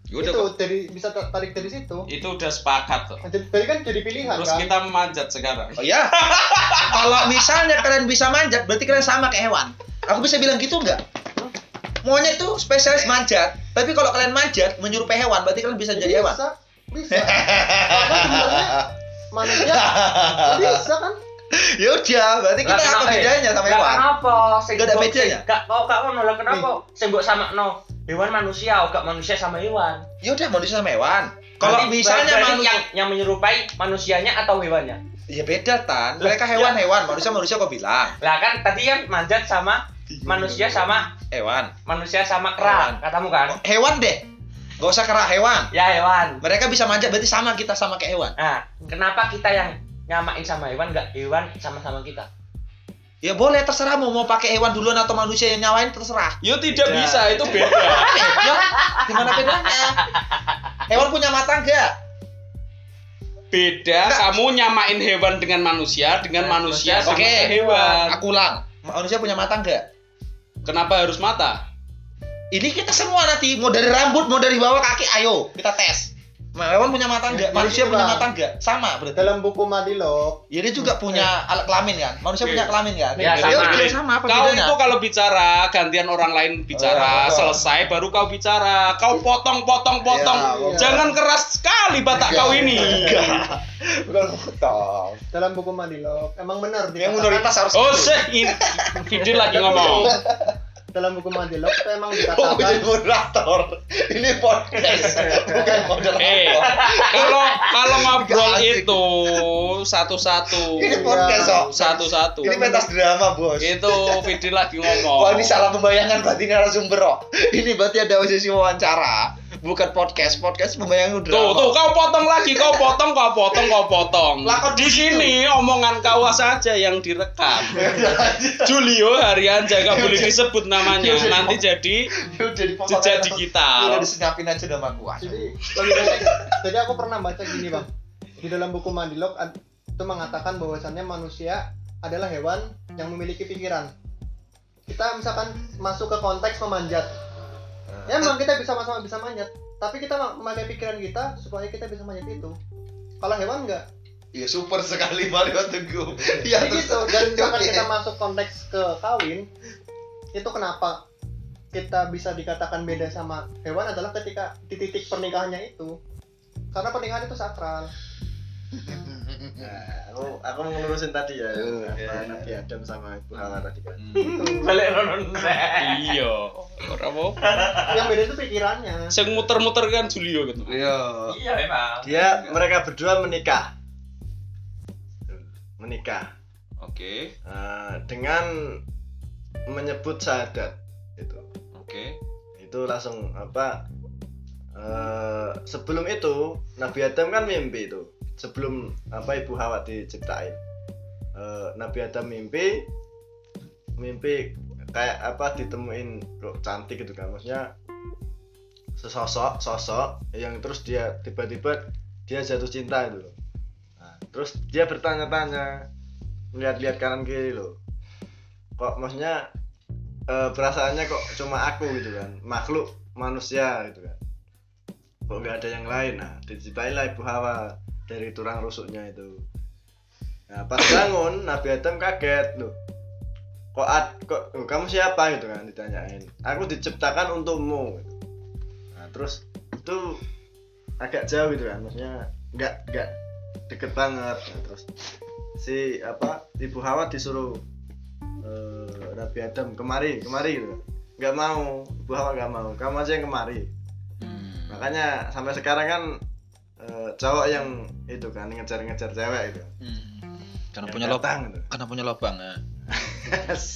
[SPEAKER 1] Ya udah
[SPEAKER 5] itu
[SPEAKER 1] kok.
[SPEAKER 5] dari bisa tar- tarik dari situ
[SPEAKER 1] itu udah sepakat
[SPEAKER 5] Nah, jadi kan jadi pilihan
[SPEAKER 1] terus
[SPEAKER 5] kan
[SPEAKER 1] kita memanjat sekarang
[SPEAKER 3] Oh ya. <laughs> Kalau misalnya kalian bisa manjat, berarti kalian sama kayak hewan. Aku bisa bilang gitu nggak? Monyet tuh spesialis manjat. Tapi kalau kalian manjat menyerupai hewan, berarti kalian bisa jadi hewan.
[SPEAKER 5] bisa bisa karena sebenarnya <laughs> manusia bisa kan
[SPEAKER 3] ya udah, berarti kita apa
[SPEAKER 6] eh?
[SPEAKER 3] bedanya sama hewan?
[SPEAKER 6] kenapa
[SPEAKER 3] Nggak ada bedanya?
[SPEAKER 6] gak kok gak ngono lah kenapa sing mbok sama no hewan manusia oh, gak manusia sama hewan
[SPEAKER 3] Ya udah manusia sama hewan. Kalau misalnya manusia,
[SPEAKER 6] yang yang menyerupai manusianya atau hewannya
[SPEAKER 3] ya beda tan. Mereka hewan-hewan, manusia manusia kok bilang
[SPEAKER 6] lah kan tadi kan manjat sama manusia sama
[SPEAKER 3] hewan.
[SPEAKER 6] manusia sama kera katamu kan
[SPEAKER 3] Oh, hewan deh. Gak usah kera hewan.
[SPEAKER 6] ya hewan
[SPEAKER 3] Mereka bisa manjat berarti sama kita sama kayak hewan.
[SPEAKER 6] nah kenapa kita yang nyamain sama hewan gak hewan sama-sama kita
[SPEAKER 3] Ya boleh terserah mau mau pakai hewan duluan atau manusia yang nyawain terserah.
[SPEAKER 1] yo tidak
[SPEAKER 2] Tidak.
[SPEAKER 1] bisa itu <laughs> beda
[SPEAKER 3] Ya, gimana bedanya? Hewan punya mata enggak?
[SPEAKER 1] beda kamu nyamain hewan dengan manusia dengan manusia sama
[SPEAKER 3] Oke.
[SPEAKER 1] hewan
[SPEAKER 3] Aku ulang. Manusia punya mata enggak?
[SPEAKER 1] kenapa harus mata
[SPEAKER 3] Ini kita semua nanti mau dari rambut mau dari bawah kaki ayo kita tes. Hewan punya mata enggak?
[SPEAKER 5] Jadi
[SPEAKER 3] Manusia punya mata enggak? Sama berarti.
[SPEAKER 5] dalam buku Madilog
[SPEAKER 3] Ya dia juga punya alat kelamin kan? Manusia
[SPEAKER 1] Oke.
[SPEAKER 3] punya kelamin kan?
[SPEAKER 6] Ya, sama.
[SPEAKER 3] oke, sama apa
[SPEAKER 1] kau
[SPEAKER 3] bedanya?
[SPEAKER 1] itu kalau bicara gantian orang lain bicara
[SPEAKER 3] Oh, iya.
[SPEAKER 1] selesai baru kau bicara kau potong potong potong
[SPEAKER 3] Iya,
[SPEAKER 5] iya.
[SPEAKER 1] jangan keras sekali batak kau ini
[SPEAKER 3] Bukan potong. <laughs>
[SPEAKER 5] dalam buku Madilog emang benar
[SPEAKER 3] Yang minoritas harus
[SPEAKER 1] oh seh ini lagi ngomong <laughs>
[SPEAKER 5] dalam buku Madilog itu emang <laughs>
[SPEAKER 3] Oh,
[SPEAKER 5] dikatakan
[SPEAKER 3] jadi moderator. Ini podcast, <laughs> bukan moderator.
[SPEAKER 1] eh kalau kalau ngobrol itu satu-satu
[SPEAKER 3] Ini podcast,
[SPEAKER 5] Iya.
[SPEAKER 3] kok.
[SPEAKER 1] satu-satu
[SPEAKER 3] Ini pentas drama, Bos.
[SPEAKER 1] itu video lagi
[SPEAKER 3] Wah,
[SPEAKER 1] ngomong
[SPEAKER 3] ini salah pembayangan berarti ini narasumber, oh. Ini berarti ada sesi wawancara, bukan podcast. Podcast pembayangan drama.
[SPEAKER 1] Tuh, tuh, kau potong lagi, kau potong, kau potong, kau potong.
[SPEAKER 3] Lakon
[SPEAKER 1] Di sini omongan kau saja yang direkam. <laughs> Julio Harianja gak boleh disebut namanya, nanti jadi
[SPEAKER 3] Udah aja.
[SPEAKER 1] digital.
[SPEAKER 3] Udah disenyapin aja udah sama gua.
[SPEAKER 5] jadi jadi aku pernah baca gini bang di dalam buku Madilog ad- itu mengatakan bahwasannya manusia adalah hewan yang memiliki pikiran kita misalkan masuk ke konteks memanjat ya emang kita bisa sama-sama bisa manjat tapi kita ma- memakai pikiran kita supaya kita bisa manjat itu. Kalau hewan enggak
[SPEAKER 3] Iya super sekali Mario Teguh. <laughs> Iya
[SPEAKER 5] gitu dan misalkan <laughs>
[SPEAKER 3] Oke.
[SPEAKER 5] kita masuk konteks ke kawin itu kenapa kita bisa dikatakan beda sama hewan adalah ketika di titik pernikahannya itu. Karena pernikahan itu sakral
[SPEAKER 2] Nah, aku aku mau ngelurusin tadi ya
[SPEAKER 3] Iya.
[SPEAKER 2] Nabi Adam sama Ibu Hawa tadi kan <laughs>
[SPEAKER 6] balik nonon
[SPEAKER 1] Iya, ora apa.
[SPEAKER 5] yang beda itu pikirannya
[SPEAKER 1] Sing muter-muter kan Julio gitu.
[SPEAKER 3] Iya.
[SPEAKER 6] iya memang
[SPEAKER 2] dia mereka berdua menikah menikah
[SPEAKER 3] Oke.
[SPEAKER 2] eh, dengan menyebut syahadat itu
[SPEAKER 3] Oke.
[SPEAKER 2] itu langsung apa eh, sebelum itu Nabi Adam kan mimpi itu sebelum apa ibu Hawa diciptain. Eh, Nabi Adam mimpi mimpi kayak apa ditemuin kok cantik gitu kan. Maksudnya sesosok sosok yang terus dia tiba-tiba dia jatuh cinta itu loh. Nah, terus dia bertanya-tanya lihat-lihat kanan kiri loh. Kok maksudnya eh, perasaannya kok cuma aku gitu kan? Makhluk manusia gitu kan? Kok nggak ada yang lain? Nah diciptain lah ibu Hawa dari tulang rusuknya itu. Nah pas bangun <coughs> Nabi Adam kaget loh kok ad, kok oh, kamu siapa? Gitu kan ditanyain. Aku diciptakan untukmu. Gitu. nah terus itu agak jauh gitu kan maksudnya nggak nggak deket banget. Nah, terus si apa ibu Hawa disuruh eh, Nabi Adam kemari kemari gitu nggak mau ibu Hawa nggak mau kamu aja yang kemari.
[SPEAKER 3] Hmm.
[SPEAKER 2] makanya sampai sekarang kan eh, cowok yang itu kan ngejar-ngejar cewek itu
[SPEAKER 3] Hmm. Karena
[SPEAKER 2] Yang
[SPEAKER 3] punya lubang.
[SPEAKER 2] gitu.
[SPEAKER 3] Karena punya lubang. ya. <laughs>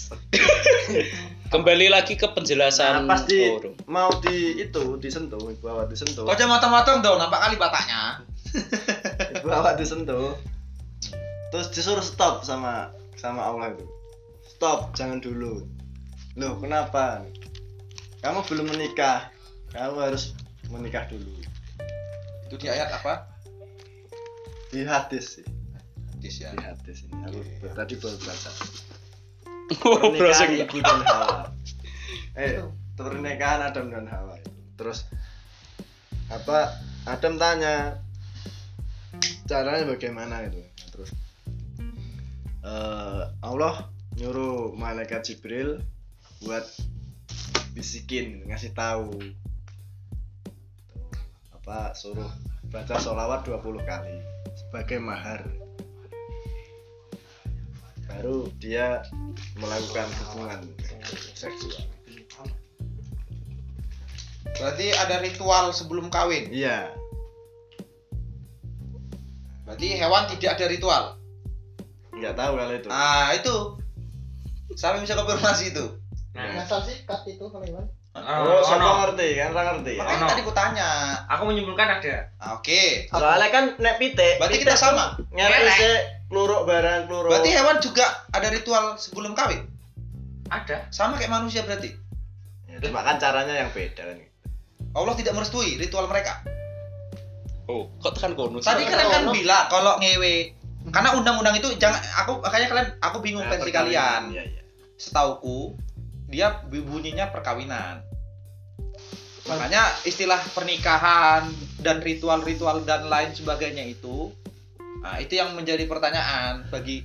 [SPEAKER 1] Kembali lagi ke penjelasan
[SPEAKER 2] nah, pas di
[SPEAKER 1] oh,
[SPEAKER 2] mau di itu disentuh ibu Hawa disentuh
[SPEAKER 3] Kau jangan motong-motong dong, nampak kali bataknya. <laughs>
[SPEAKER 2] ibu Hawa disentuh terus disuruh stop sama sama Allah itu stop jangan dulu loh kenapa kamu belum menikah kamu harus menikah dulu
[SPEAKER 3] Itu di ayat apa?
[SPEAKER 2] di hadis sih.
[SPEAKER 3] Hadis ya.
[SPEAKER 2] di hadis ini. Aku tadi baru baca. Pernikahan ibu dan Hawa. <laughs> Eh pernikahan Adam dan Hawa. Terus apa Adam tanya caranya bagaimana itu terus eh, Allah nyuruh malaikat Jibril buat bisikin ngasih tahu apa suruh baca sholawat 20 kali sebagai mahar baru dia melakukan hubungan seksual
[SPEAKER 3] Berarti ada ritual sebelum kawin.
[SPEAKER 2] iya
[SPEAKER 3] Berarti hewan tidak ada ritual.
[SPEAKER 2] nggak tahu kalau itu
[SPEAKER 3] Ah, itu. Yang bisa konfirmasi itu?
[SPEAKER 4] Nah,
[SPEAKER 5] ngasal sikat itu kalau Iwan
[SPEAKER 2] oh
[SPEAKER 4] oh,
[SPEAKER 2] siapa
[SPEAKER 4] no.
[SPEAKER 2] ngerti kan orang ngerti ya
[SPEAKER 3] Makanya
[SPEAKER 4] Ono.
[SPEAKER 3] tadi ku tanya.
[SPEAKER 4] Aku menyimpulkan ada.
[SPEAKER 3] Ah, Oke.
[SPEAKER 2] soalnya kan nek pite
[SPEAKER 3] Berarti
[SPEAKER 2] pite
[SPEAKER 3] kita sama.
[SPEAKER 2] nyari kluruk barang kluruk
[SPEAKER 3] Berarti hewan juga ada ritual sebelum kawin.
[SPEAKER 4] Ada.
[SPEAKER 3] Sama kayak manusia berarti.
[SPEAKER 2] ya, cuma kan caranya yang beda kan
[SPEAKER 3] Allah tidak merestui ritual mereka.
[SPEAKER 1] Oh, kok tekan kono?
[SPEAKER 3] Tadi kalian kan bilang kalau ngewe karena undang-undang itu jangan aku makanya kalian aku bingung
[SPEAKER 2] Nah,
[SPEAKER 3] versi kalian.
[SPEAKER 2] iya, iya.
[SPEAKER 3] Setauku dia bunyinya perkawinan. Makanya istilah pernikahan dan ritual-ritual dan lain sebagainya itu nah, itu yang menjadi pertanyaan bagi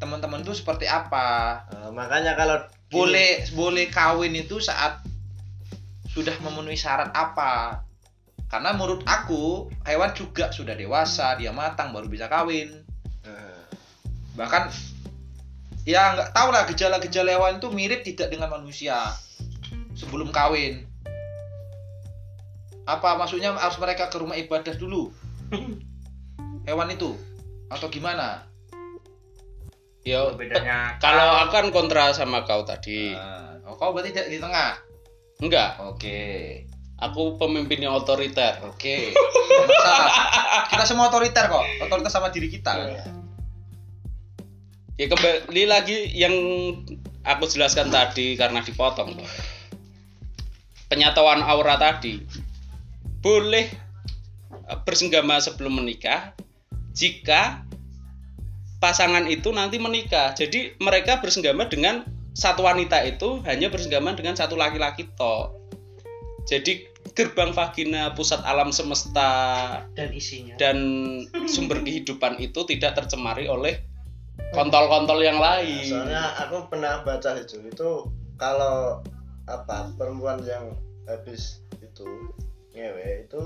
[SPEAKER 3] teman-teman itu seperti apa?
[SPEAKER 2] Eh, makanya kalau gini,
[SPEAKER 3] Boleh boleh kawin itu saat sudah memenuhi syarat apa? Karena menurut aku hewan juga sudah dewasa, dia matang baru bisa kawin.
[SPEAKER 2] eh,
[SPEAKER 3] Bahkan ya nggak tahu lah gejala-gejala hewan itu mirip tidak dengan manusia sebelum kawin. Apa maksudnya harus mereka ke rumah ibadah dulu? Hewan itu atau gimana?
[SPEAKER 1] Ya,
[SPEAKER 4] Bedanya
[SPEAKER 1] kalau akan kontra sama kau tadi.
[SPEAKER 3] Nah, oh, kau berarti di di tengah.
[SPEAKER 1] Enggak,
[SPEAKER 3] Oke.
[SPEAKER 1] aku pemimpin yang otoriter.
[SPEAKER 3] Oke. Masalah. Kita semua otoriter kok. Otoritas sama diri kita kan.
[SPEAKER 1] Ya kembali lagi yang aku jelaskan tadi karena dipotong. Penyatuan aura tadi boleh eh, bersenggama sebelum menikah jika pasangan itu nanti menikah. Jadi mereka bersenggama dengan satu wanita itu hanya bersenggama dengan satu laki-laki toh. Jadi gerbang vagina pusat alam semesta
[SPEAKER 6] dan isinya
[SPEAKER 1] dan sumber kehidupan itu tidak tercemari oleh kontol-kontol yang
[SPEAKER 2] Nah,
[SPEAKER 1] lain.
[SPEAKER 2] soalnya aku pernah baca itu itu kalau apa perempuan yang habis itu ngewe itu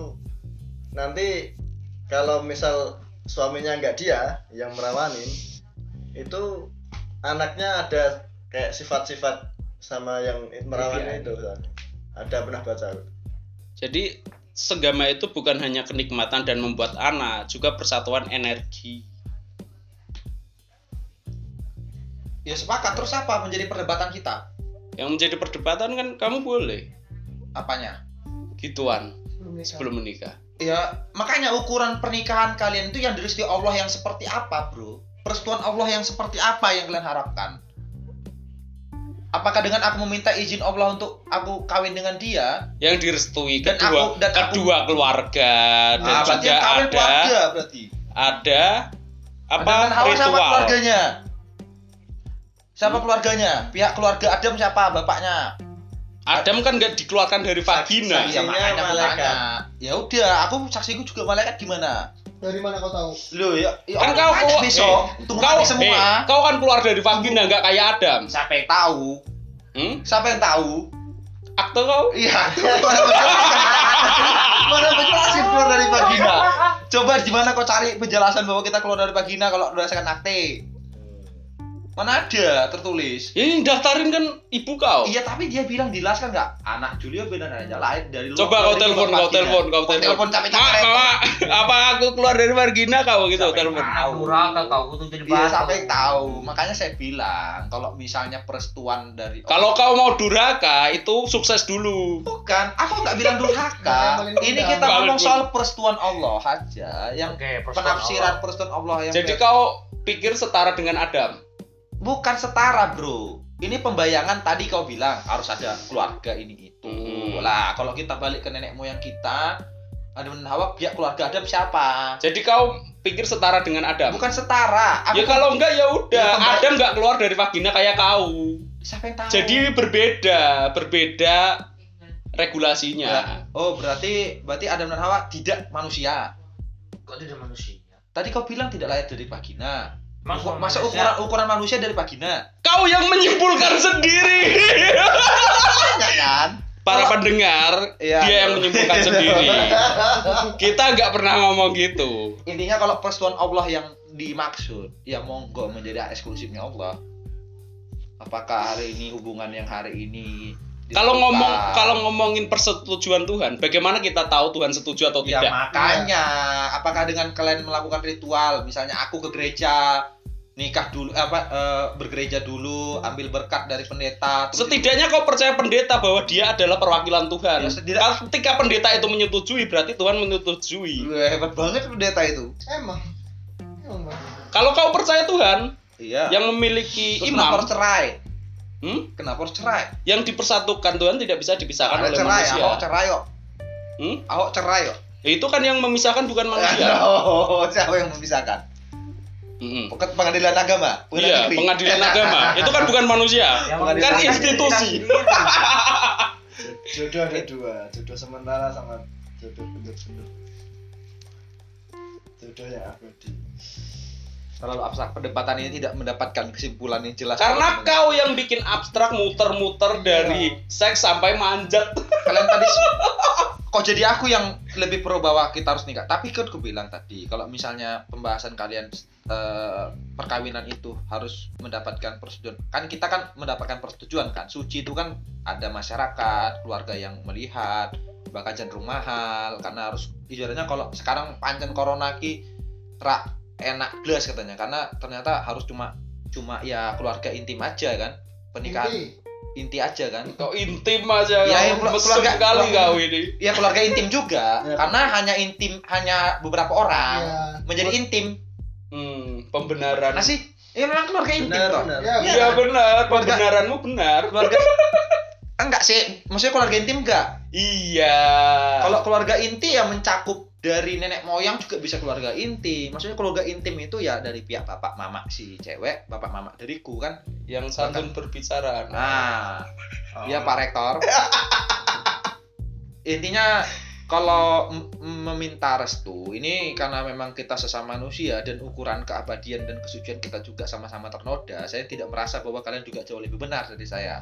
[SPEAKER 2] nanti kalau misal suaminya nggak dia yang merawanin itu anaknya ada kayak sifat-sifat sama yang merawanin itu soalnya. ada pernah baca
[SPEAKER 1] Jadi senggama itu bukan hanya kenikmatan dan membuat anak, juga persatuan energi.
[SPEAKER 3] Ya sepakat. Terus apa menjadi perdebatan kita?
[SPEAKER 1] Yang menjadi perdebatan kan kamu boleh
[SPEAKER 3] Apanya?
[SPEAKER 1] gituan
[SPEAKER 5] Belum nikah.
[SPEAKER 1] sebelum menikah.
[SPEAKER 3] Ya makanya ukuran pernikahan kalian itu yang direstui Allah yang seperti apa, bro? Persetujuan Allah yang seperti apa yang kalian harapkan? Apakah dengan aku meminta izin Allah untuk aku kawin dengan dia?
[SPEAKER 1] Yang direstui
[SPEAKER 3] Dan
[SPEAKER 1] kedua
[SPEAKER 3] aku- dan aku-
[SPEAKER 1] kedua keluarga dan
[SPEAKER 3] Ah, berarti
[SPEAKER 1] juga ada
[SPEAKER 3] keluarga berarti.
[SPEAKER 1] ada apa
[SPEAKER 3] dan siapa
[SPEAKER 1] ritual.
[SPEAKER 3] keluarganya? Siapa keluarganya? Pihak keluarga Adam siapa? Bapaknya?
[SPEAKER 1] Adam kan nggak dikeluarkan dari vagina.
[SPEAKER 2] Saksi.
[SPEAKER 3] Iya
[SPEAKER 2] Saksinya
[SPEAKER 3] makanya aku
[SPEAKER 2] malaikat.
[SPEAKER 3] Ya udah, aku saksiku juga malaikat gimana?
[SPEAKER 5] Dari mana kau tahu?
[SPEAKER 3] Loh ya, ya
[SPEAKER 1] Kan kau
[SPEAKER 3] tanya besok. Tunggu
[SPEAKER 1] kau,
[SPEAKER 3] semua.
[SPEAKER 1] eh, kau kan keluar dari vagina nggak kayak Adam.
[SPEAKER 3] Siapa yang tahu?
[SPEAKER 1] Hmm?
[SPEAKER 3] Siapa yang tahu?
[SPEAKER 1] Akte kau?
[SPEAKER 3] Iya, tuh, mana penjelasan? Mana penjelasan keluar dari vagina? Coba gimana kau cari penjelasan bahwa kita keluar dari vagina kalau berdasarkan akte? Mana ada tertulis?
[SPEAKER 1] Ini daftarin kan ibu kau.
[SPEAKER 3] Iya tapi dia bilang dijelaskan nggak anak Julio benar aja lahir dari luar-
[SPEAKER 1] Coba kau telepon, kau telepon, kau
[SPEAKER 3] Kau
[SPEAKER 1] telepon.
[SPEAKER 3] capek
[SPEAKER 1] Ma,
[SPEAKER 3] capek
[SPEAKER 1] ma, apa aku keluar dari margina kau gitu telepon.
[SPEAKER 3] tahu.
[SPEAKER 4] Duraka kau tuh jadi
[SPEAKER 3] Iya sampai tahu. Makanya saya bilang kalau misalnya perestuan dari
[SPEAKER 1] Kalau kau mau durhaka itu sukses dulu.
[SPEAKER 3] bukan, aku nggak bilang durhaka. Ini kita ngomong soal perestuan Allah aja, yang penafsiran
[SPEAKER 4] Allah.
[SPEAKER 3] perestuan Allah yang
[SPEAKER 1] Jadi kau pikir setara dengan Adam.
[SPEAKER 3] Bukan setara bro. Ini pembayangan tadi kau bilang harus ada keluarga ini itu.
[SPEAKER 1] Hmm.
[SPEAKER 3] Lah kalau kita balik ke nenek moyang kita, Adam dan Hawa pihak keluarga Adam siapa?
[SPEAKER 1] Jadi kau pikir setara dengan Adam.
[SPEAKER 3] Bukan setara. Aku
[SPEAKER 1] Ya kalau enggak ya udah.
[SPEAKER 3] Ya, kembali-
[SPEAKER 1] Adam enggak keluar dari vagina kayak kau.
[SPEAKER 3] siapa yang tahu?
[SPEAKER 1] Jadi berbeda, berbeda regulasinya.
[SPEAKER 3] oh berarti berarti Adam dan Hawa tidak manusia.
[SPEAKER 4] Kok tidak manusia?
[SPEAKER 3] Tadi kau bilang tidak lahir dari vagina.
[SPEAKER 4] Masa,
[SPEAKER 3] Masa ukuran ukuran manusia dari vagina?
[SPEAKER 1] Kau yang menyimpulkan sendiri.
[SPEAKER 3] Kan?
[SPEAKER 1] Para pendengar,
[SPEAKER 3] Iya.
[SPEAKER 1] dia yang menyimpulkan <laughs> sendiri. Kita nggak pernah ngomong gitu.
[SPEAKER 3] Intinya kalau persetujuan Allah yang dimaksud, ya monggo menjadi eksklusifnya Allah. Apakah hari ini hubungan yang hari ini
[SPEAKER 1] Kalau ngomong kalau ngomongin persetujuan Tuhan, bagaimana kita tahu Tuhan setuju atau
[SPEAKER 3] ya
[SPEAKER 1] tidak?
[SPEAKER 3] makanya apakah dengan kalian melakukan ritual misalnya aku ke gereja nikah dulu apa eh, bergereja dulu ambil berkat dari pendeta
[SPEAKER 1] Setidaknya kau percaya pendeta bahwa dia adalah perwakilan Tuhan.
[SPEAKER 3] Ya, setidak-
[SPEAKER 1] Ketika pendeta itu menyetujui, berarti Tuhan menyetujui.
[SPEAKER 3] Wah, hebat banget pendeta itu
[SPEAKER 5] Emang. Emang.
[SPEAKER 1] Kalau kau percaya Tuhan
[SPEAKER 3] iya
[SPEAKER 1] yang memiliki
[SPEAKER 3] Terus
[SPEAKER 1] imam,
[SPEAKER 3] harus cerai
[SPEAKER 1] hmm,
[SPEAKER 3] kenapa harus cerai
[SPEAKER 1] yang dipersatukan Tuhan tidak bisa dipisahkan
[SPEAKER 3] Ada
[SPEAKER 1] oleh
[SPEAKER 3] cerai
[SPEAKER 1] manusia.
[SPEAKER 3] ahok cerai kok
[SPEAKER 1] Hmm?
[SPEAKER 3] ahok cerai kok
[SPEAKER 1] Ya, itu kan yang memisahkan bukan manusia. <laughs>
[SPEAKER 3] oh siapa yang memisahkan
[SPEAKER 1] Mm-mm.
[SPEAKER 3] Bukan pengadilan agama
[SPEAKER 1] Iya,
[SPEAKER 3] negeri.
[SPEAKER 1] pengadilan agama. <laughs> Itu kan bukan manusia.
[SPEAKER 4] Yang
[SPEAKER 3] Bukan
[SPEAKER 1] Kan institusi. <laughs>
[SPEAKER 2] jodoh ada dua jodoh sementara sama jodoh bener-bener jodoh yang abadi
[SPEAKER 3] terlalu abstrak. Perdebatan ini tidak mendapatkan kesimpulan yang jelas.
[SPEAKER 1] Karena kau yang bikin abstrak muter-muter dari seks sampai manjat.
[SPEAKER 3] kalian tadi <laughs> kok jadi aku yang lebih pro bahwa kita harus nikah? Tapi kan aku bilang tadi kalau misalnya pembahasan kalian eh, perkawinan itu harus mendapatkan persetujuan. Kan kita kan mendapatkan persetujuan kan? Suci itu kan ada masyarakat keluarga yang melihat bakal cenderung mahal. Karena harus ibaratnya kalau sekarang pancen corona ki enak belas katanya karena ternyata harus cuma cuma ya keluarga intim aja kan pernikahan
[SPEAKER 5] Inti.
[SPEAKER 3] inti aja kan
[SPEAKER 1] Kau intim aja.
[SPEAKER 3] Ya, yang
[SPEAKER 1] mesum
[SPEAKER 3] keluarga-
[SPEAKER 1] kali kau ini.
[SPEAKER 3] ya keluarga intim juga <laughs>
[SPEAKER 2] Ya.
[SPEAKER 3] karena hanya intim hanya beberapa orang
[SPEAKER 5] Iya.
[SPEAKER 3] menjadi intim
[SPEAKER 1] Hmm, pembenaran.
[SPEAKER 3] nah sih ya memang keluarga intim
[SPEAKER 2] benar
[SPEAKER 3] toh
[SPEAKER 2] benar
[SPEAKER 5] Ya,
[SPEAKER 1] Iya benar,
[SPEAKER 3] Keluarga-
[SPEAKER 1] pembenaranmu benar.
[SPEAKER 3] keluarga <laughs> enggak sih maksudnya keluarga intim enggak
[SPEAKER 1] Iya.
[SPEAKER 3] kalau keluarga inti ya mencakup dari nenek moyang juga bisa keluarga inti maksudnya keluarga intim itu ya dari pihak bapak mama si cewek bapak mama dariku kan
[SPEAKER 1] yang santun berbicara.
[SPEAKER 3] nah
[SPEAKER 2] Oh.
[SPEAKER 3] ya pak rektor <laughs> intinya kalau meminta restu ini karena memang kita sesama manusia dan ukuran keabadian dan kesucian kita juga sama-sama ternoda saya tidak merasa bahwa kalian juga jauh lebih benar dari saya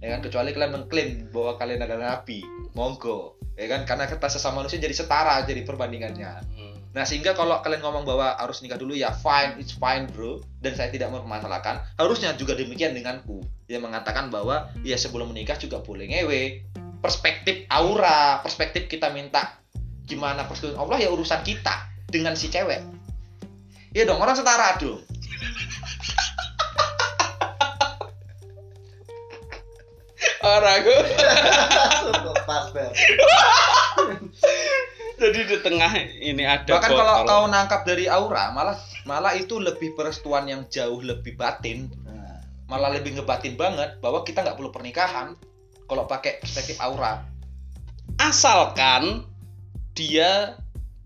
[SPEAKER 3] ya kan? Kecuali kalian mengklaim bahwa kalian adalah nabi. Monggo. Ya kan? Karena kita sesama manusia jadi setara jadi perbandingannya.
[SPEAKER 1] Hmm.
[SPEAKER 3] Nah sehingga kalau kalian ngomong bahwa harus nikah dulu ya fine, it's fine bro. Dan saya tidak mempermasalahkan Harusnya juga demikian denganku. Yang mengatakan bahwa ya sebelum menikah juga boleh ngewe. Perspektif aura, perspektif kita minta Gimana persetujuan Allah ya urusan kita Dengan si cewek. Iya dong, orang setara dong
[SPEAKER 1] Orang
[SPEAKER 2] pas <laughs>
[SPEAKER 1] jadi di tengah ini ada
[SPEAKER 3] Bahkan kalau
[SPEAKER 1] botol.
[SPEAKER 3] kau nangkap dari aura Malah malah itu lebih perestuan yang jauh lebih batin
[SPEAKER 2] nah,
[SPEAKER 3] Malah lebih ngebatin banget Bahwa kita nggak perlu pernikahan Kalau pakai perspektif aura
[SPEAKER 1] asalkan dia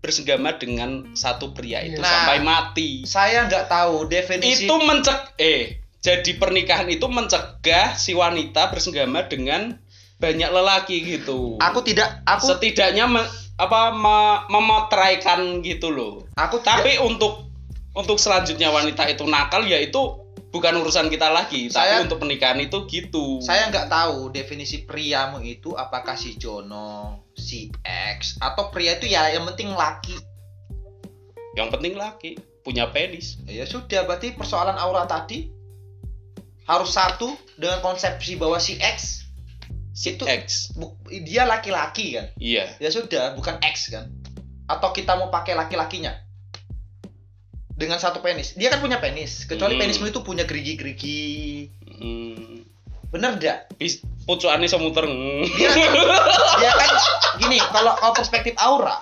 [SPEAKER 1] bersenggama dengan satu pria itu
[SPEAKER 3] Nah,
[SPEAKER 1] sampai mati.
[SPEAKER 3] Saya nggak tahu definisi
[SPEAKER 1] Itu mencek eh jadi pernikahan itu mencegah si wanita bersenggama dengan banyak lelaki gitu.
[SPEAKER 3] aku tidak aku
[SPEAKER 1] Setidaknya me- apa me- memotraikan gitu loh.
[SPEAKER 3] aku
[SPEAKER 1] Tapi untuk untuk selanjutnya wanita itu nakal ya itu bukan urusan kita lagi.
[SPEAKER 3] Saya-
[SPEAKER 1] tapi untuk pernikahan itu gitu.
[SPEAKER 3] saya nggak tahu definisi priamu itu apakah si Jono si X atau pria itu ya yang penting laki
[SPEAKER 1] yang penting laki punya penis.
[SPEAKER 3] ya sudah berarti persoalan aura tadi harus satu dengan konsepsi bahwa si X.
[SPEAKER 1] Si
[SPEAKER 3] Itu-
[SPEAKER 1] X.
[SPEAKER 3] bu- dia laki-laki kan?
[SPEAKER 1] Iya.
[SPEAKER 3] Ya sudah bukan X kan? Atau kita mau pakai laki-lakinya? Dengan satu penis. Dia kan punya penis. Kecuali
[SPEAKER 1] Hmm.
[SPEAKER 3] penismu itu punya gerigi-gerigi.
[SPEAKER 1] Hmm.
[SPEAKER 3] bener nggak?
[SPEAKER 1] Bis, pucukannya semuter
[SPEAKER 3] dia dia <laughs> kan? Gini kalau kalau perspektif aura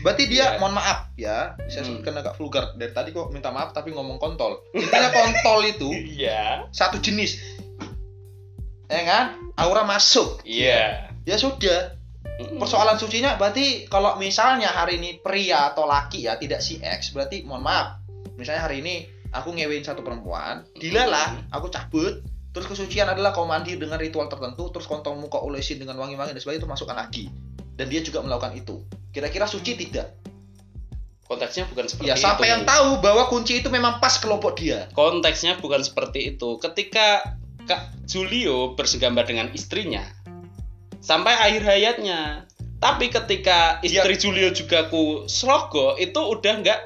[SPEAKER 3] berarti dia
[SPEAKER 1] Iya.
[SPEAKER 3] mohon maaf ya. Saya
[SPEAKER 1] Hmm.
[SPEAKER 3] sebutkan agak vulgar dari tadi kok minta maaf tapi ngomong kontol. Intinya kontol itu
[SPEAKER 1] iya.
[SPEAKER 3] satu jenis. Ya kan? Aura masuk.
[SPEAKER 1] Iya.
[SPEAKER 3] Ya sudah.
[SPEAKER 1] Mm-mm.
[SPEAKER 3] persoalan sucinya berarti kalau misalnya hari ini pria atau laki ya tidak si X berarti mohon maaf. Misalnya hari ini aku ngewein satu perempuan dilalah aku cabut terus kesucian adalah kau mandi dengan ritual tertentu terus kontolmu kau olesin dengan wangi-wangi dan sebagainya itu masukkan lagi dan dia juga melakukan itu. Kira-kira suci tidak?
[SPEAKER 1] Konteksnya bukan seperti
[SPEAKER 3] ya siapa
[SPEAKER 1] itu.
[SPEAKER 3] yang tahu bahwa kunci itu memang pas kelompok dia?
[SPEAKER 1] Konteksnya bukan seperti itu. Ketika Kak Julio bersegambar dengan istrinya sampai akhir hayatnya tapi ketika istri Julio juga ku slogo itu udah nggak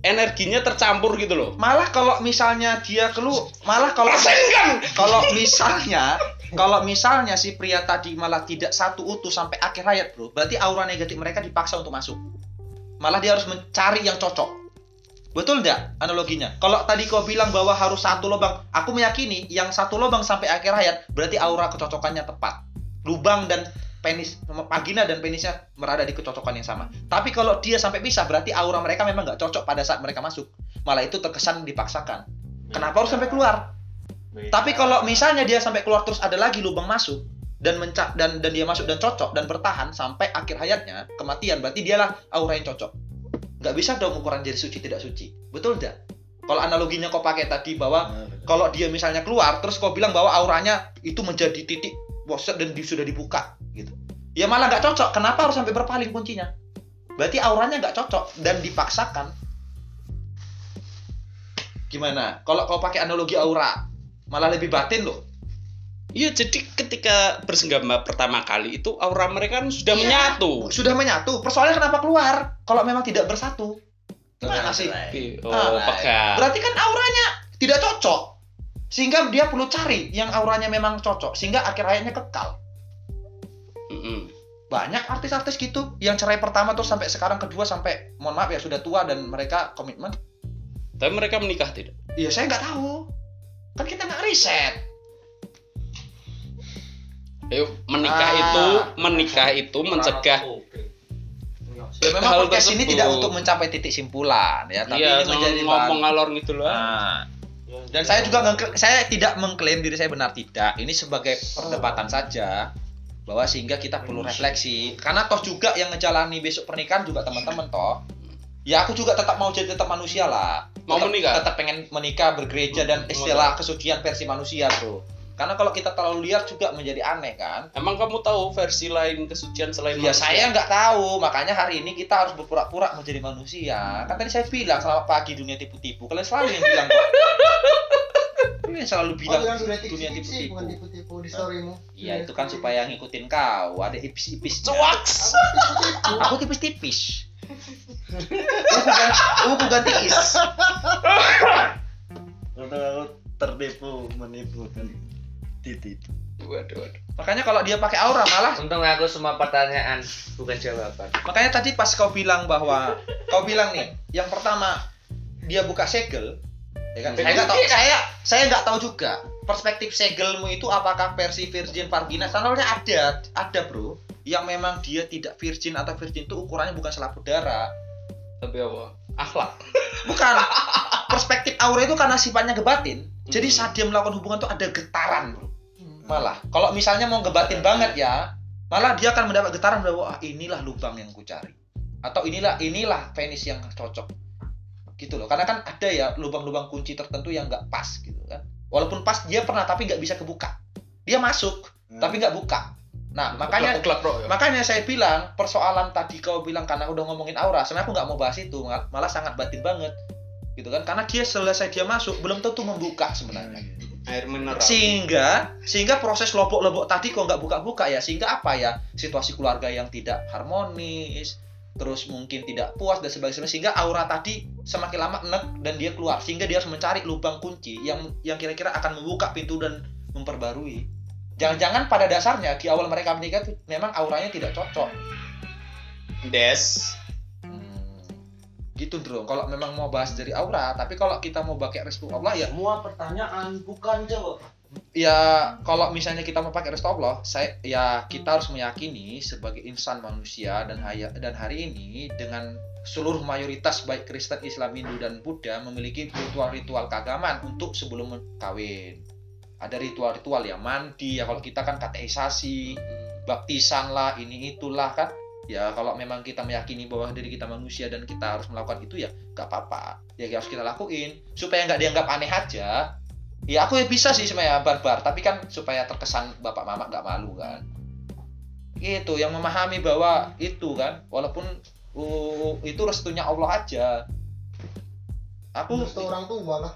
[SPEAKER 1] energinya tercampur gitu loh.
[SPEAKER 3] Malah kalau misalnya dia kelu malah kalau kalau misalnya kalau misalnya si pria tadi malah tidak satu utuh sampai akhir hayat bro berarti aura negatif mereka dipaksa untuk masuk. Malah dia harus mencari yang cocok. Betul nggak analoginya? Kalau tadi kau bilang bahwa harus satu lubang aku meyakini yang satu lubang sampai akhir hayat berarti aura kecocokannya tepat. Lubang dan penis vagina dan penisnya berada di kecocokan yang sama. Tapi kalau dia sampai pisah berarti aura mereka memang nggak cocok pada saat mereka masuk. Malah itu terkesan dipaksakan. Kenapa harus sampai keluar? Tapi kalau misalnya dia sampai keluar terus ada lagi lubang masuk dan menca dan dan dia masuk dan cocok dan bertahan sampai akhir hayatnya kematian berarti dialah aura yang cocok. Nggak bisa dong ukuran jadi suci tidak suci. Betul tidak kalau analoginya kau pakai tadi bahwa kalau dia misalnya keluar terus kau bilang bahwa auranya itu menjadi titik boset dan sudah dibuka gitu. Ya malah nggak cocok. Kenapa harus sampai berpaling kuncinya? Berarti auranya nggak cocok dan dipaksakan. Gimana? Kalau kau pakai analogi aura malah lebih batin loh.
[SPEAKER 1] Iya jadi ketika bersenggama pertama kali itu aura mereka kan sudah
[SPEAKER 3] Iya.
[SPEAKER 1] menyatu.
[SPEAKER 3] sudah menyatu. Persoalannya kenapa keluar? Kalau memang tidak bersatu. Gimana sih?
[SPEAKER 1] oh
[SPEAKER 3] Ah,
[SPEAKER 1] pegang
[SPEAKER 3] berarti kan auranya tidak cocok sehingga dia perlu cari yang auranya memang cocok sehingga akhir hayatnya kekal
[SPEAKER 1] Mm-mm.
[SPEAKER 3] banyak artis-artis gitu yang cerai pertama terus sampai sekarang kedua sampai mohon maaf ya sudah tua dan mereka komitmen.
[SPEAKER 1] Tapi mereka menikah tidak?
[SPEAKER 3] Iya saya nggak tahu. Kan kita nggak riset.
[SPEAKER 1] Ayo, menikah
[SPEAKER 3] Ah.
[SPEAKER 1] itu menikah itu mencegah
[SPEAKER 3] ya memang
[SPEAKER 1] Hal
[SPEAKER 3] podcast ini
[SPEAKER 1] tersebut.
[SPEAKER 3] tidak untuk mencapai titik simpulan ya tapi
[SPEAKER 1] iya
[SPEAKER 3] ini menjadi
[SPEAKER 1] ngomong
[SPEAKER 3] bahan.
[SPEAKER 1] ngalor gitu loh.
[SPEAKER 3] Nah, dan saya juga ngekla- saya tidak mengklaim diri saya benar tidak. Ini sebagai perdebatan saja bahwa sehingga kita perlu refleksi karena toh juga yang ngejalani besok pernikahan juga teman-teman toh ya aku juga tetap mau jadi tetap manusia lah
[SPEAKER 1] Mau
[SPEAKER 3] Tetap-
[SPEAKER 1] menikah?
[SPEAKER 3] tetap pengen menikah bergereja dan istilah kesucian versi manusia bro karena kalau kita terlalu liar juga menjadi aneh kan
[SPEAKER 1] emang kamu tahu versi lain kesucian selain
[SPEAKER 3] Ya
[SPEAKER 1] manusia?
[SPEAKER 3] saya nggak tahu, makanya hari ini kita harus berpura-pura menjadi manusia. Kan tadi saya bilang selamat pagi dunia tipu-tipu. Kalian selalu yang bilang kok. <laughs> Kalian yang selalu bilang
[SPEAKER 5] Oh, yang sudah
[SPEAKER 3] dunia tipu-tipu.
[SPEAKER 5] bukan tipu-tipu di storymu.
[SPEAKER 3] Iya itu kan supaya ngikutin kau. Ada ipis-ipis.
[SPEAKER 1] Cuaks.
[SPEAKER 3] Aku tipis-tipis. Aku bukan, aku bukan tiis.
[SPEAKER 2] Aku tertipu menipu dan ditipu.
[SPEAKER 1] waduh waduh
[SPEAKER 3] Makanya kalau dia pakai aura malah.
[SPEAKER 4] Untung aku semua pertanyaan bukan jawaban.
[SPEAKER 3] Makanya tadi pas kau bilang bahwa kau bilang nih, yang pertama dia buka segel, ya kan? Saya nggak tahu, saya saya nggak tahu juga perspektif segelmu itu apakah versi virgin vagina? Soalnya ada, ada bro, yang memang dia tidak virgin atau virgin itu ukurannya bukan selaput darah,
[SPEAKER 1] tapi apa akhlak <laughs>
[SPEAKER 3] bukan. Perspektif aura itu karena sifatnya gebatin, jadi saat dia melakukan hubungan tuh ada getaran bro. Malah, kalau misalnya mau gebatin banget ya, malah dia akan mendapat getaran bahwa ah, inilah lubang yang ku cari. Atau inilah inilah penis yang cocok. Gitu loh. Karena kan ada ya lubang-lubang kunci tertentu yang nggak pas gitu kan. Walaupun pas dia pernah tapi nggak bisa kebuka. Dia masuk tapi nggak buka. Nah, makanya
[SPEAKER 1] Uklak, bro, ya.
[SPEAKER 3] makanya saya bilang persoalan tadi kau bilang karena udah ngomongin aura, sebenarnya aku nggak mau bahas itu, mal- malah sangat batin banget. Gitu kan? Karena dia selesai dia masuk belum tentu membuka sebenarnya
[SPEAKER 1] air mineral
[SPEAKER 3] sehingga sehingga proses lobok-lobok tadi kok nggak buka-buka ya sehingga apa ya situasi keluarga yang tidak harmonis terus mungkin tidak puas dan sebagainya. Sehingga aura tadi semakin lama enek dan dia keluar. Sehingga dia harus mencari lubang kunci yang yang kira-kira akan membuka pintu dan memperbarui. Jangan-jangan pada dasarnya di awal mereka menikah tuh memang auranya tidak cocok.
[SPEAKER 1] Des.
[SPEAKER 3] Hmm, gitu bro kalau memang mau bahas dari aura tapi kalau kita mau pakai restu Allah ya.
[SPEAKER 6] Semua pertanyaan bukan jawab.
[SPEAKER 3] Ya kalau misalnya kita mau pakai restu Allah saya ya kita harus meyakini sebagai insan manusia dan haya, dan hari ini dengan seluruh mayoritas baik Kristen, Islam, Hindu dan Buddha memiliki ritual-ritual keagamaan untuk sebelum kawin. Ada ritual-ritual ya mandi ya kalau kita kan kateisasi, baptisan lah, ini itulah kan. Ya kalau memang kita meyakini bahwa diri kita manusia dan kita harus melakukan itu ya gak apa-apa. Ya harus kita lakuin supaya nggak dianggap aneh aja. Ya aku ya bisa sih sebenarnya barbar, tapi kan supaya terkesan bapak mama nggak malu kan. Gitu yang memahami bahwa itu kan walaupun uh, itu restunya Allah aja. Aku
[SPEAKER 5] Terus tuh orang tua lah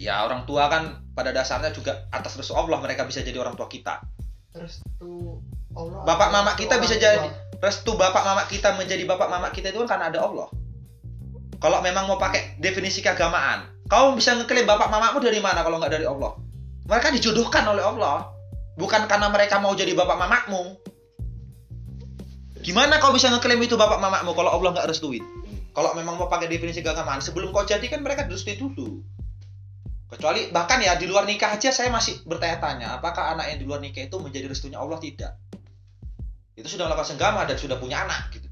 [SPEAKER 3] ya orang tua kan pada dasarnya juga atas restu Allah mereka bisa jadi orang tua kita.
[SPEAKER 5] terus tuh Allah
[SPEAKER 3] Bapak mama kita bisa
[SPEAKER 5] tua.
[SPEAKER 3] jadi restu bapak mama kita menjadi bapak mama kita itu kan karena ada Allah. Kalau memang mau pakai definisi keagamaan, kau bisa ngeklaim bapak mamamu dari mana kalau nggak dari Allah? Mereka dijodohkan oleh Allah, bukan karena mereka mau jadi bapak mamamu. Gimana kau bisa ngeklaim itu bapak mamamu kalau Allah nggak restuin? Kalau memang mau pakai definisi keagamaan, sebelum kau jadi kan mereka direstui dulu. Kecuali bahkan ya di luar nikah aja saya masih bertanya-tanya, apakah anak yang di luar nikah itu menjadi restunya Allah tidak? Itu sudah melakukan senggama dan sudah punya anak gitu.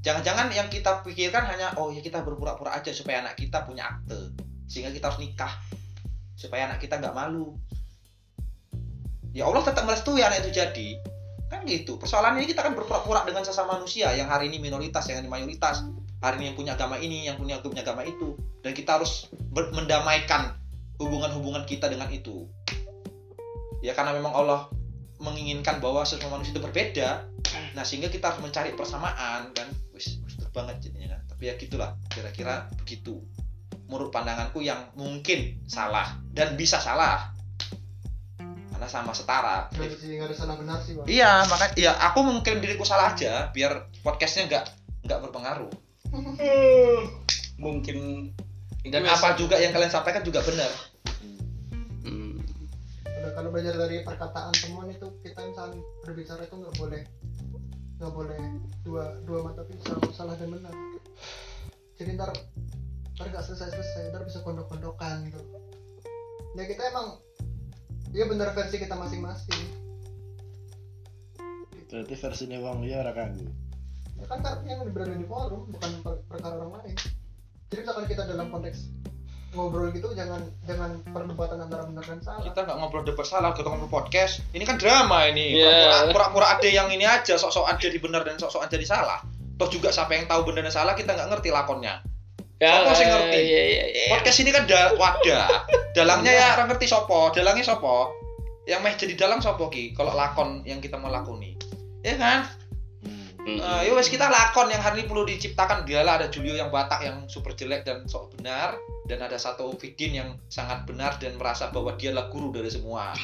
[SPEAKER 3] Jangan-jangan yang kita pikirkan hanya oh ya kita berpura-pura aja supaya anak kita punya akte, sehingga kita harus nikah supaya anak kita nggak malu. Ya Allah tetap merestui anak itu jadi. Kan gitu. Persoalan ini kita kan berpura-pura dengan sesama manusia yang hari ini minoritas, yang ini mayoritas. Hari ini yang punya agama ini, yang punya punya agama itu. Dan kita harus mendamaikan hubungan-hubungan kita dengan itu. Ya karena memang Allah menginginkan bahwa sesama manusia itu berbeda. Nah, sehingga kita harus mencari persamaan kan. Wis, banget jadinya kan. Tapi ya gitulah, kira-kira begitu. Menurut pandanganku yang mungkin salah dan bisa salah. Karena sama setara.
[SPEAKER 5] Nggak sih nggak ada salah benar sih bang
[SPEAKER 3] Iya, makanya ya aku mengklaim diriku salah aja biar podcastnya nggak nggak berpengaruh.
[SPEAKER 1] Mungkin
[SPEAKER 3] Dan
[SPEAKER 1] Itu
[SPEAKER 3] apa juga yang kalian sampaikan juga benar.
[SPEAKER 1] Hmm.
[SPEAKER 5] Udah, kalau belajar dari perkataan temuan itu kita misalnya berbicara itu nggak boleh nggak boleh dua dua mata pisau salah dan benar jadi ntar ntar nggak selesai selesai ntar bisa kondok kondokan gitu ya kita emang dia benar versi kita masing-masing
[SPEAKER 2] Berarti versinya Bang Lia ora kanggo.
[SPEAKER 5] ya kan karena yang berada di forum bukan per- perkara orang lain jadi misalkan kita dalam konteks ngobrol gitu jangan jangan perdebatan antara benar dan salah
[SPEAKER 3] Kita nggak ngobrol debat salah, kita ngobrol podcast. Ini kan drama ini.
[SPEAKER 1] Iya.
[SPEAKER 3] Pura-pura- Pura-pura ada yang ini aja, sok-sokan jadi benar dan sok-sokan jadi salah. Toh juga siapa yang tahu benar dan salah kita nggak ngerti lakonnya. Sopo sing ngerti?
[SPEAKER 1] Iya, iya, iya.
[SPEAKER 3] Podcast ini kan da wadah. Dalangnya ya orang ngerti sopo, dalangnya sopo. Yang meh jadi dalang sopo ki? Kalau lakon yang kita mau lakoni. Ya kan?
[SPEAKER 1] Hmm.
[SPEAKER 3] Eh, ya wes kita lakon yang hari ini perlu diciptakan dialah ada Julio yang Batak yang super jelek dan sok benar dan ada satu Fidin yang sangat benar dan merasa bahwa dia adalah guru dari semua.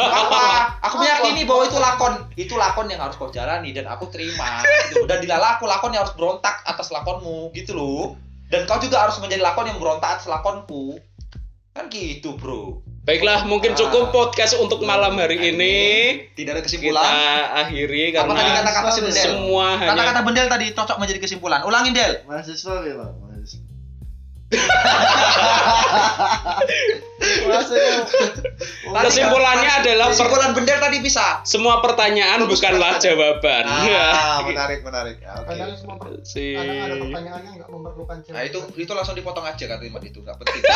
[SPEAKER 3] Apa? Aku meyakini bahwa itu lakon, itu lakon yang harus kau jalani dan aku terima. Gitu. Dan dilala aku lakon yang harus berontak atas lakonmu gitu loh. Dan kau juga harus menjadi lakon yang berontak atas lakonku. Kan gitu, Bro.
[SPEAKER 1] Baiklah, mungkin cukup podcast untuk malam hari ini.
[SPEAKER 3] Tidak ada
[SPEAKER 1] Kita
[SPEAKER 3] kesimpulan.
[SPEAKER 1] akhiri
[SPEAKER 3] Apa tadi
[SPEAKER 1] karena
[SPEAKER 3] kata-kata si Bendel?
[SPEAKER 1] semua hanya
[SPEAKER 3] Kata-kata Bendel tadi cocok menjadi kesimpulan. Ulangin, Del.
[SPEAKER 2] Mahasiswa ya. Mahasiswa.
[SPEAKER 1] Kesimpulannya adalah
[SPEAKER 3] Kesimpulan Bendel tadi bisa.
[SPEAKER 1] semua pertanyaan bukanlah jawaban.
[SPEAKER 2] Ah, <laughs> menarik, menarik. Ah, Oke.
[SPEAKER 5] kadang semua
[SPEAKER 1] Si
[SPEAKER 5] kadang ada pertanyaan yang nggak memerlukan
[SPEAKER 3] Nah itu
[SPEAKER 5] jawaban.
[SPEAKER 3] itu langsung dipotong aja kalimat itu nggak penting. <laughs>